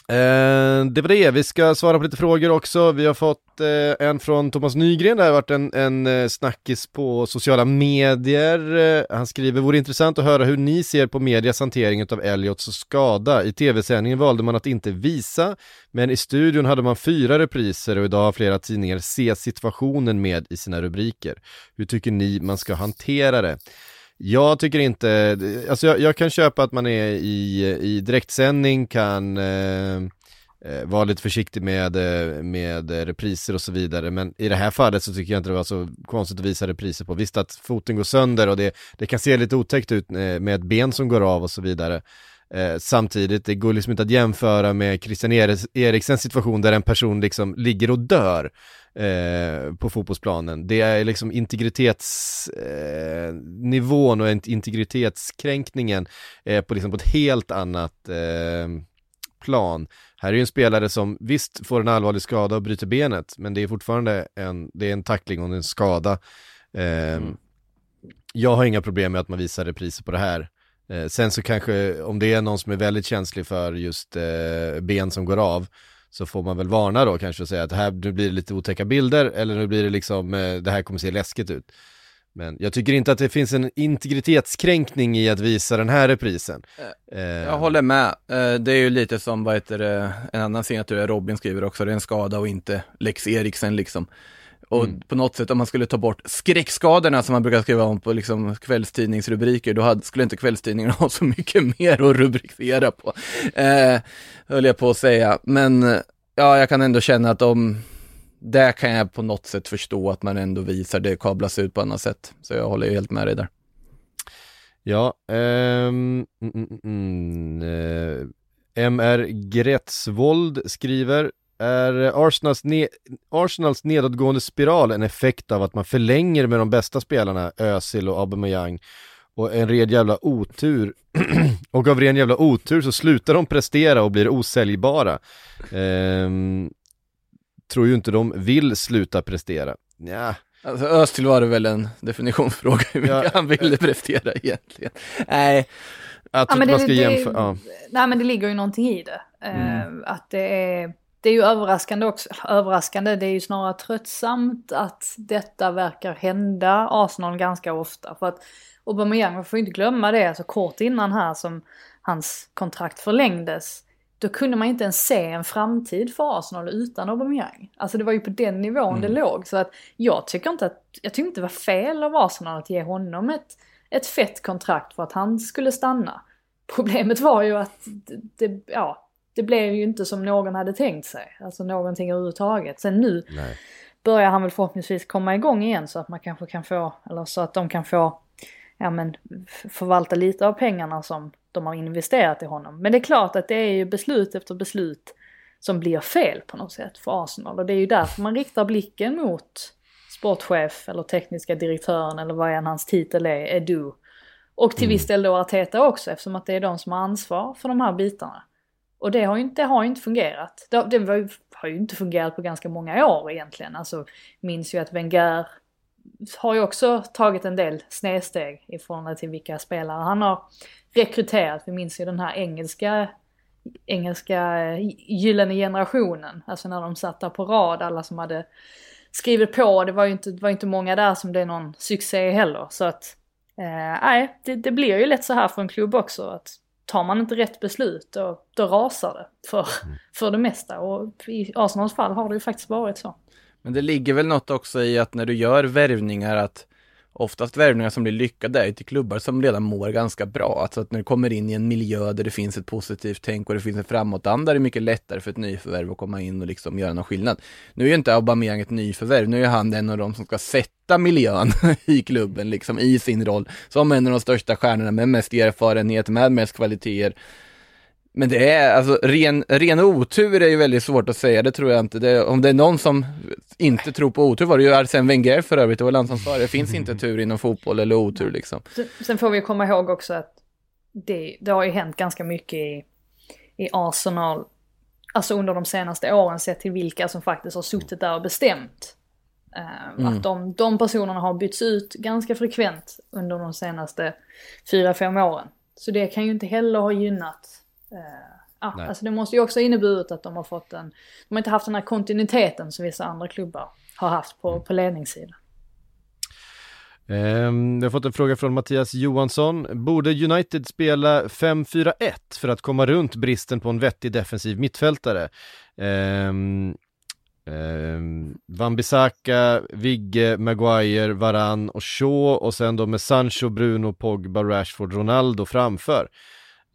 Eh, det var det, vi ska svara på lite frågor också. Vi har fått eh, en från Thomas Nygren, det har varit en, en eh, snackis på sociala medier. Eh, han skriver, vore intressant att höra hur ni ser på medias hantering av Elliots skada. I tv-sändningen valde man att inte visa, men i studion hade man fyra repriser och idag har flera tidningar se situationen med i sina rubriker. Hur tycker ni man ska hantera det? Jag tycker inte, alltså jag, jag, kan köpa att man är i, i direktsändning, kan eh, eh vara lite försiktig med, eh, med repriser och så vidare, men i det här fallet så tycker jag inte det var så konstigt att visa repriser på. Visst att foten går sönder och det, det kan se lite otäckt ut eh, med ett ben som går av och så vidare. Eh, samtidigt, det går liksom inte att jämföra med Christian Eriksens situation där en person liksom ligger och dör eh, på fotbollsplanen. Det är liksom integritetsnivån eh, och integritetskränkningen eh, på, liksom på ett helt annat eh, plan. Här är ju en spelare som visst får en allvarlig skada och bryter benet, men det är fortfarande en, det är en tackling och en skada. Eh, mm. Jag har inga problem med att man visar repriser på det här. Sen så kanske, om det är någon som är väldigt känslig för just ben som går av, så får man väl varna då kanske och säga att här, nu blir det lite otäcka bilder, eller nu blir det liksom, eh, det här kommer se läskigt ut. Men jag tycker inte att det finns en integritetskränkning i att visa den här reprisen. Eh, jag håller med. Eh, det är ju lite som, vad heter det, en annan signatur, Robin skriver också, det är en skada och inte Lex Eriksen liksom. Och mm. på något sätt om man skulle ta bort skräckskadorna som man brukar skriva om på liksom kvällstidningsrubriker, då hade, skulle inte kvällstidningen ha så mycket mer att rubricera på. Eh, höll jag på att säga. Men ja, jag kan ändå känna att de, där kan jag på något sätt förstå att man ändå visar det kablas ut på annat sätt. Så jag håller helt med dig där. Ja, um, mm, mm, uh, eh, MR Gretsvold skriver är Arsenals, ne Arsenals nedåtgående spiral en effekt av att man förlänger med de bästa spelarna, Özil och Aubameyang och en ren jävla otur och av ren jävla otur så slutar de prestera och blir osäljbara. Ehm, tror ju inte de vill sluta prestera. Ja. Alltså Özil var det väl en definitionsfråga hur mycket ja. han ville prestera egentligen. Nej. Att ja, men det, man ska jämföra, ja. Nej men det ligger ju någonting i det. Mm. Uh, att det är det är ju överraskande också, överraskande, det är ju snarare tröttsamt att detta verkar hända Arsenal ganska ofta. För att Aubameyang, man får inte glömma det, alltså kort innan här som hans kontrakt förlängdes, då kunde man inte ens se en framtid för Arsenal utan Aubameyang. Alltså det var ju på den nivån mm. det låg. Så att jag tycker inte att, jag tycker inte det var fel av Arsenal att ge honom ett, ett fett kontrakt för att han skulle stanna. Problemet var ju att det, det ja, det blev ju inte som någon hade tänkt sig. Alltså någonting överhuvudtaget. Sen nu Nej. börjar han väl förhoppningsvis komma igång igen så att man kanske kan få, eller så att de kan få, ja men förvalta lite av pengarna som de har investerat i honom. Men det är klart att det är ju beslut efter beslut som blir fel på något sätt för Arsenal. Och det är ju därför man riktar blicken mot sportchef eller tekniska direktören eller vad än hans titel är, Edu. Och till viss mm. del då Arteta också eftersom att det är de som har ansvar för de här bitarna. Och det har ju inte, har inte fungerat. Det, det var, har ju inte fungerat på ganska många år egentligen. Alltså, minns ju att Wenger har ju också tagit en del snedsteg i förhållande till vilka spelare han har rekryterat. Vi minns ju den här engelska, engelska eh, gyllene generationen. Alltså när de satt där på rad, alla som hade skrivit på. Det var ju inte, var inte många där som blev någon succé heller. Så att, eh, nej, eh, det, det blir ju lätt så här för en klubb också. att tar man inte rätt beslut då, då rasar det för, mm. för det mesta. Och i Arsenals fall har det ju faktiskt varit så. Men det ligger väl något också i att när du gör värvningar att oftast värvningar som blir lyckade är till klubbar som redan mår ganska bra. Alltså att när du kommer in i en miljö där det finns ett positivt tänk och det finns en framåtanda, det är mycket lättare för ett nyförvärv att komma in och liksom göra någon skillnad. Nu är ju inte Aubameyang ett nyförvärv, nu är han en av de som ska sätta miljön i klubben, liksom i sin roll, som en av de största stjärnorna med mest erfarenhet, med mest kvaliteter. Men det är, alltså ren, ren otur är ju väldigt svårt att säga, det tror jag inte. Det, om det är någon som inte tror på otur var det ju Arsene Wenger för övrigt, det var han som sa det. Det finns inte tur inom fotboll eller otur liksom. Sen får vi komma ihåg också att det, det har ju hänt ganska mycket i, i Arsenal, alltså under de senaste åren sett till vilka som faktiskt har suttit där och bestämt. Uh, mm. Att de, de personerna har bytts ut ganska frekvent under de senaste fyra fem åren. Så det kan ju inte heller ha gynnat ja, Nej. alltså det måste ju också inneburit att de har fått en, de har inte haft den här kontinuiteten som vissa andra klubbar har haft på, på ledningssidan. Ehm, vi har fått en fråga från Mattias Johansson. Borde United spela 5-4-1 för att komma runt bristen på en vettig defensiv mittfältare? Ehm, ehm, Wan-Bissaka, Vigge, Maguire, Varan och Shaw och sen då med Sancho, Bruno, Pogba, Rashford, Ronaldo framför.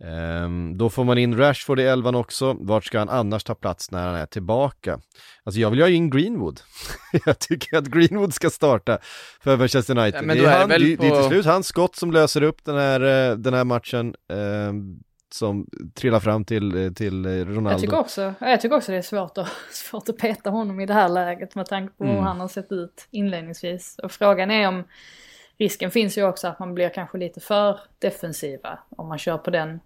Ehm, då får man in Rashford i elvan också. Vart ska han annars ta plats när han är tillbaka? Alltså jag vill ju ha in Greenwood. jag tycker att Greenwood ska starta för Manchester United. Ja, men det, är är han, väl det, det är på- till slut hans skott som löser upp den här, eh, den här matchen. ehm, som trillar fram till, eh, till Ronaldo. Jag tycker, också, jag tycker också det är svårt att, svårt att peta honom i det här läget med tanke på hur Mm. han har sett ut inledningsvis. Och frågan är om risken finns ju också att man blir kanske lite för defensiva om man kör på den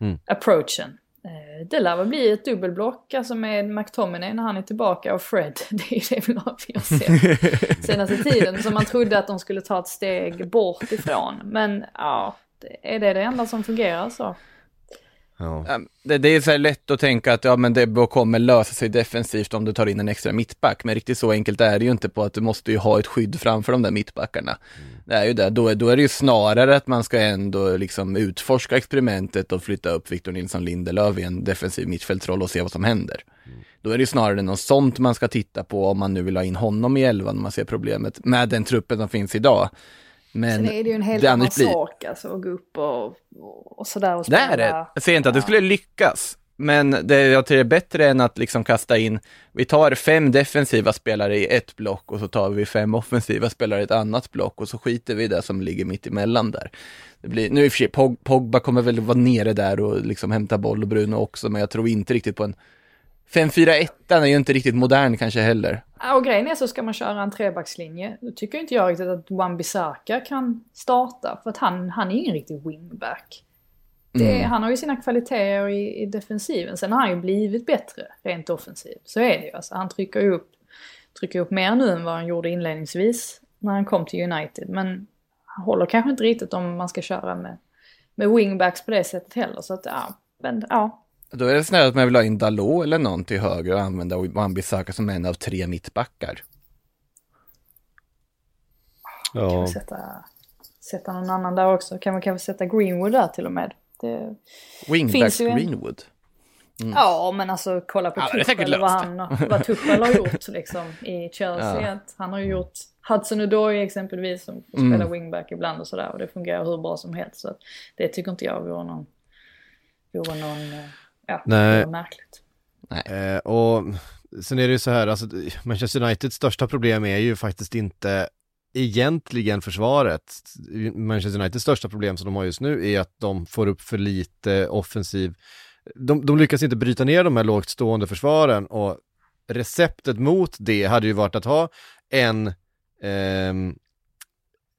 Mm. approachen. Eh, Det lär väl bli ett dubbelblock alltså med McTominay när han är tillbaka och Fred. Det är det vi har vi har sett senaste tiden. Så man trodde att de skulle ta ett steg bort ifrån. Men ja, är det det enda som fungerar så? Ja. Det, det är så här lätt att tänka att ja, men det kommer lösa sig defensivt om du tar in en extra mittback, men riktigt så enkelt är det ju inte på att du måste ju ha ett skydd framför de där mittbackarna. Det är ju det, då, är- då är det ju snarare att man ska ändå liksom utforska experimentet och flytta upp Victor Nilsson Lindelöf i en defensiv mittfältsroll och se vad som händer. Då är det ju snarare något sånt man ska titta på om man nu vill ha in honom i elvan om man ser problemet med den truppen som finns idag. Men Sen är det ju en helt det annan blir- sak alltså att gå upp och, och, och sådär och Det spela. är det. Jag säger inte att det skulle lyckas. Men det jag tror är bättre än att liksom kasta in, vi tar fem defensiva spelare i ett block och så tar vi fem offensiva spelare i ett annat block och så skiter vi i det som ligger mitt emellan där. Det blir, nu i och för sig, Pog, Pogba kommer väl vara nere där och liksom hämta boll och Bruno också, men jag tror inte riktigt på en 5-4-1 är ju inte riktigt modern kanske heller. Och grejen är så ska man köra en trebackslinje. Då tycker inte jag riktigt att Wan-Bissaka kan starta. För att han, han är ingen riktig wingback. Det, Mm. Han har ju sina kvaliteter i, i defensiven. Sen har han ju blivit bättre rent offensivt. Så är det ju. Alltså, han trycker ju upp, trycker upp mer nu än vad han gjorde inledningsvis när han kom till United. Men han håller kanske inte riktigt om man ska köra med, med wingbacks på det sättet heller. Så att ja, men ja. Då är det snarare att man vill ha in Dalot eller någon till höger och använda Wan-Bissaka som en av tre mittbackar. Kan Ja. vi sätta, sätta någon annan där också? Kan vi kanske sätta Greenwood där till och med? Det, Wingbacks Finns ju en- Greenwood. Ja, men alltså kolla på Ja, Tuchel, vad, han, vad Tuchel har gjort liksom i Chelsea. Ja. Han har ju gjort Hudson Odoi exempelvis som Mm. spela wingback ibland och sådär. Och det fungerar hur bra som helst. Så att det tycker inte jag vore någon, vore någon eh, ja, Nej. vore märkligt. Eh, och sen är det ju så här, alltså Manchester Uniteds största problem är ju faktiskt inte egentligen försvaret. Manchester Uniteds största problem som de har just nu är att de får upp för lite offensiv. De, de lyckas inte bryta ner de här lågt stående försvaren och receptet mot det hade ju varit att ha en ehm,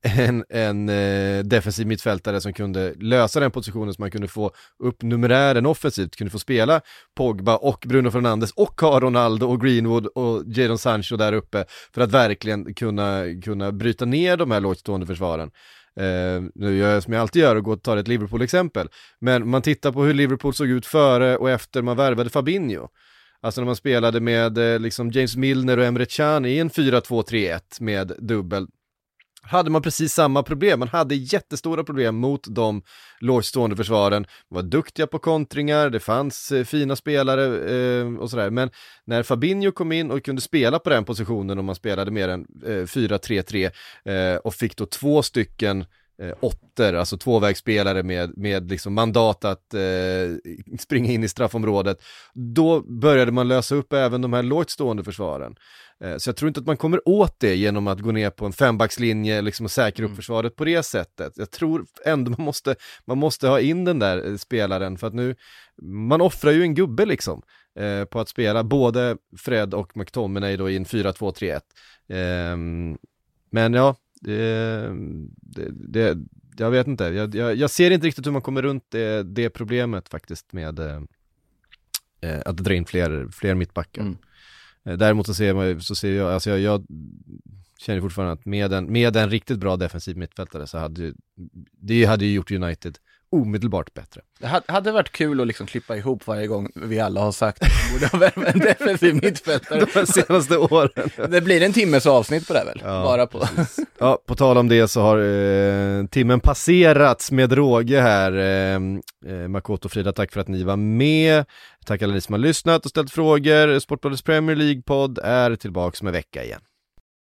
en, en eh, defensiv mittfältare som kunde lösa den positionen så man kunde få upp numerären offensivt, kunde få spela Pogba och Bruno Fernandes och ha Ronaldo och Greenwood och Jadon Sancho där uppe för att verkligen kunna, kunna bryta ner de här lågtstående försvaren. Eh, nu gör jag som jag alltid gör och går och tar ett Liverpool-exempel. Men man tittar på hur Liverpool såg ut före och efter man värvade Fabinho. Alltså när man spelade med eh, liksom James Milner och Emre Can i en 4-2-3-1 med dubbel hade man precis samma problem. Man hade jättestora problem mot de lågstående försvaren. Man var duktiga på kontringar, det fanns eh, fina spelare eh, och sådär. Men när Fabinho kom in och kunde spela på den positionen och man spelade mer än eh, 4-3-3 eh, och fick då två stycken eh, åtter, alltså tvåvägsspelare med, med liksom mandat att eh, springa in i straffområdet. Då började man lösa upp även de här lågt stående försvaren. Eh, Så jag tror inte att man kommer åt det genom att gå ner på en fembackslinje liksom och säkra upp försvaret på det sättet. Jag tror ändå man måste, man måste ha in den där eh, spelaren för att nu, man offrar ju en gubbe liksom eh, på att spela både Fred och McTominay då i en 4-2-3-1. Ehm, men ja, det, det, det, jag vet inte, jag, jag, jag ser inte riktigt hur man kommer runt det, det problemet faktiskt med eh, eh, att dra in fler, fler mittbackar. Mm. Eh, Däremot så ser, man, så ser jag, alltså jag, jag känner fortfarande att med en, med en riktigt bra defensiv mittfältare så hade ju, det hade ju gjort United omedelbart bättre. Det ha- hade varit kul att liksom klippa ihop varje gång vi alla har sagt att vi borde ha värvat en defensiv mittfältare. De senaste åren. Det blir en timmes avsnitt på det väl? Ja, Bara på. Ja, på tal om det så har eh, timmen passerats med råge här. Eh, eh, Makoto och Frida, tack för att ni var med. Tack alla ni som har lyssnat och ställt frågor. Sportbladets Premier League-podd är tillbaks med vecka igen.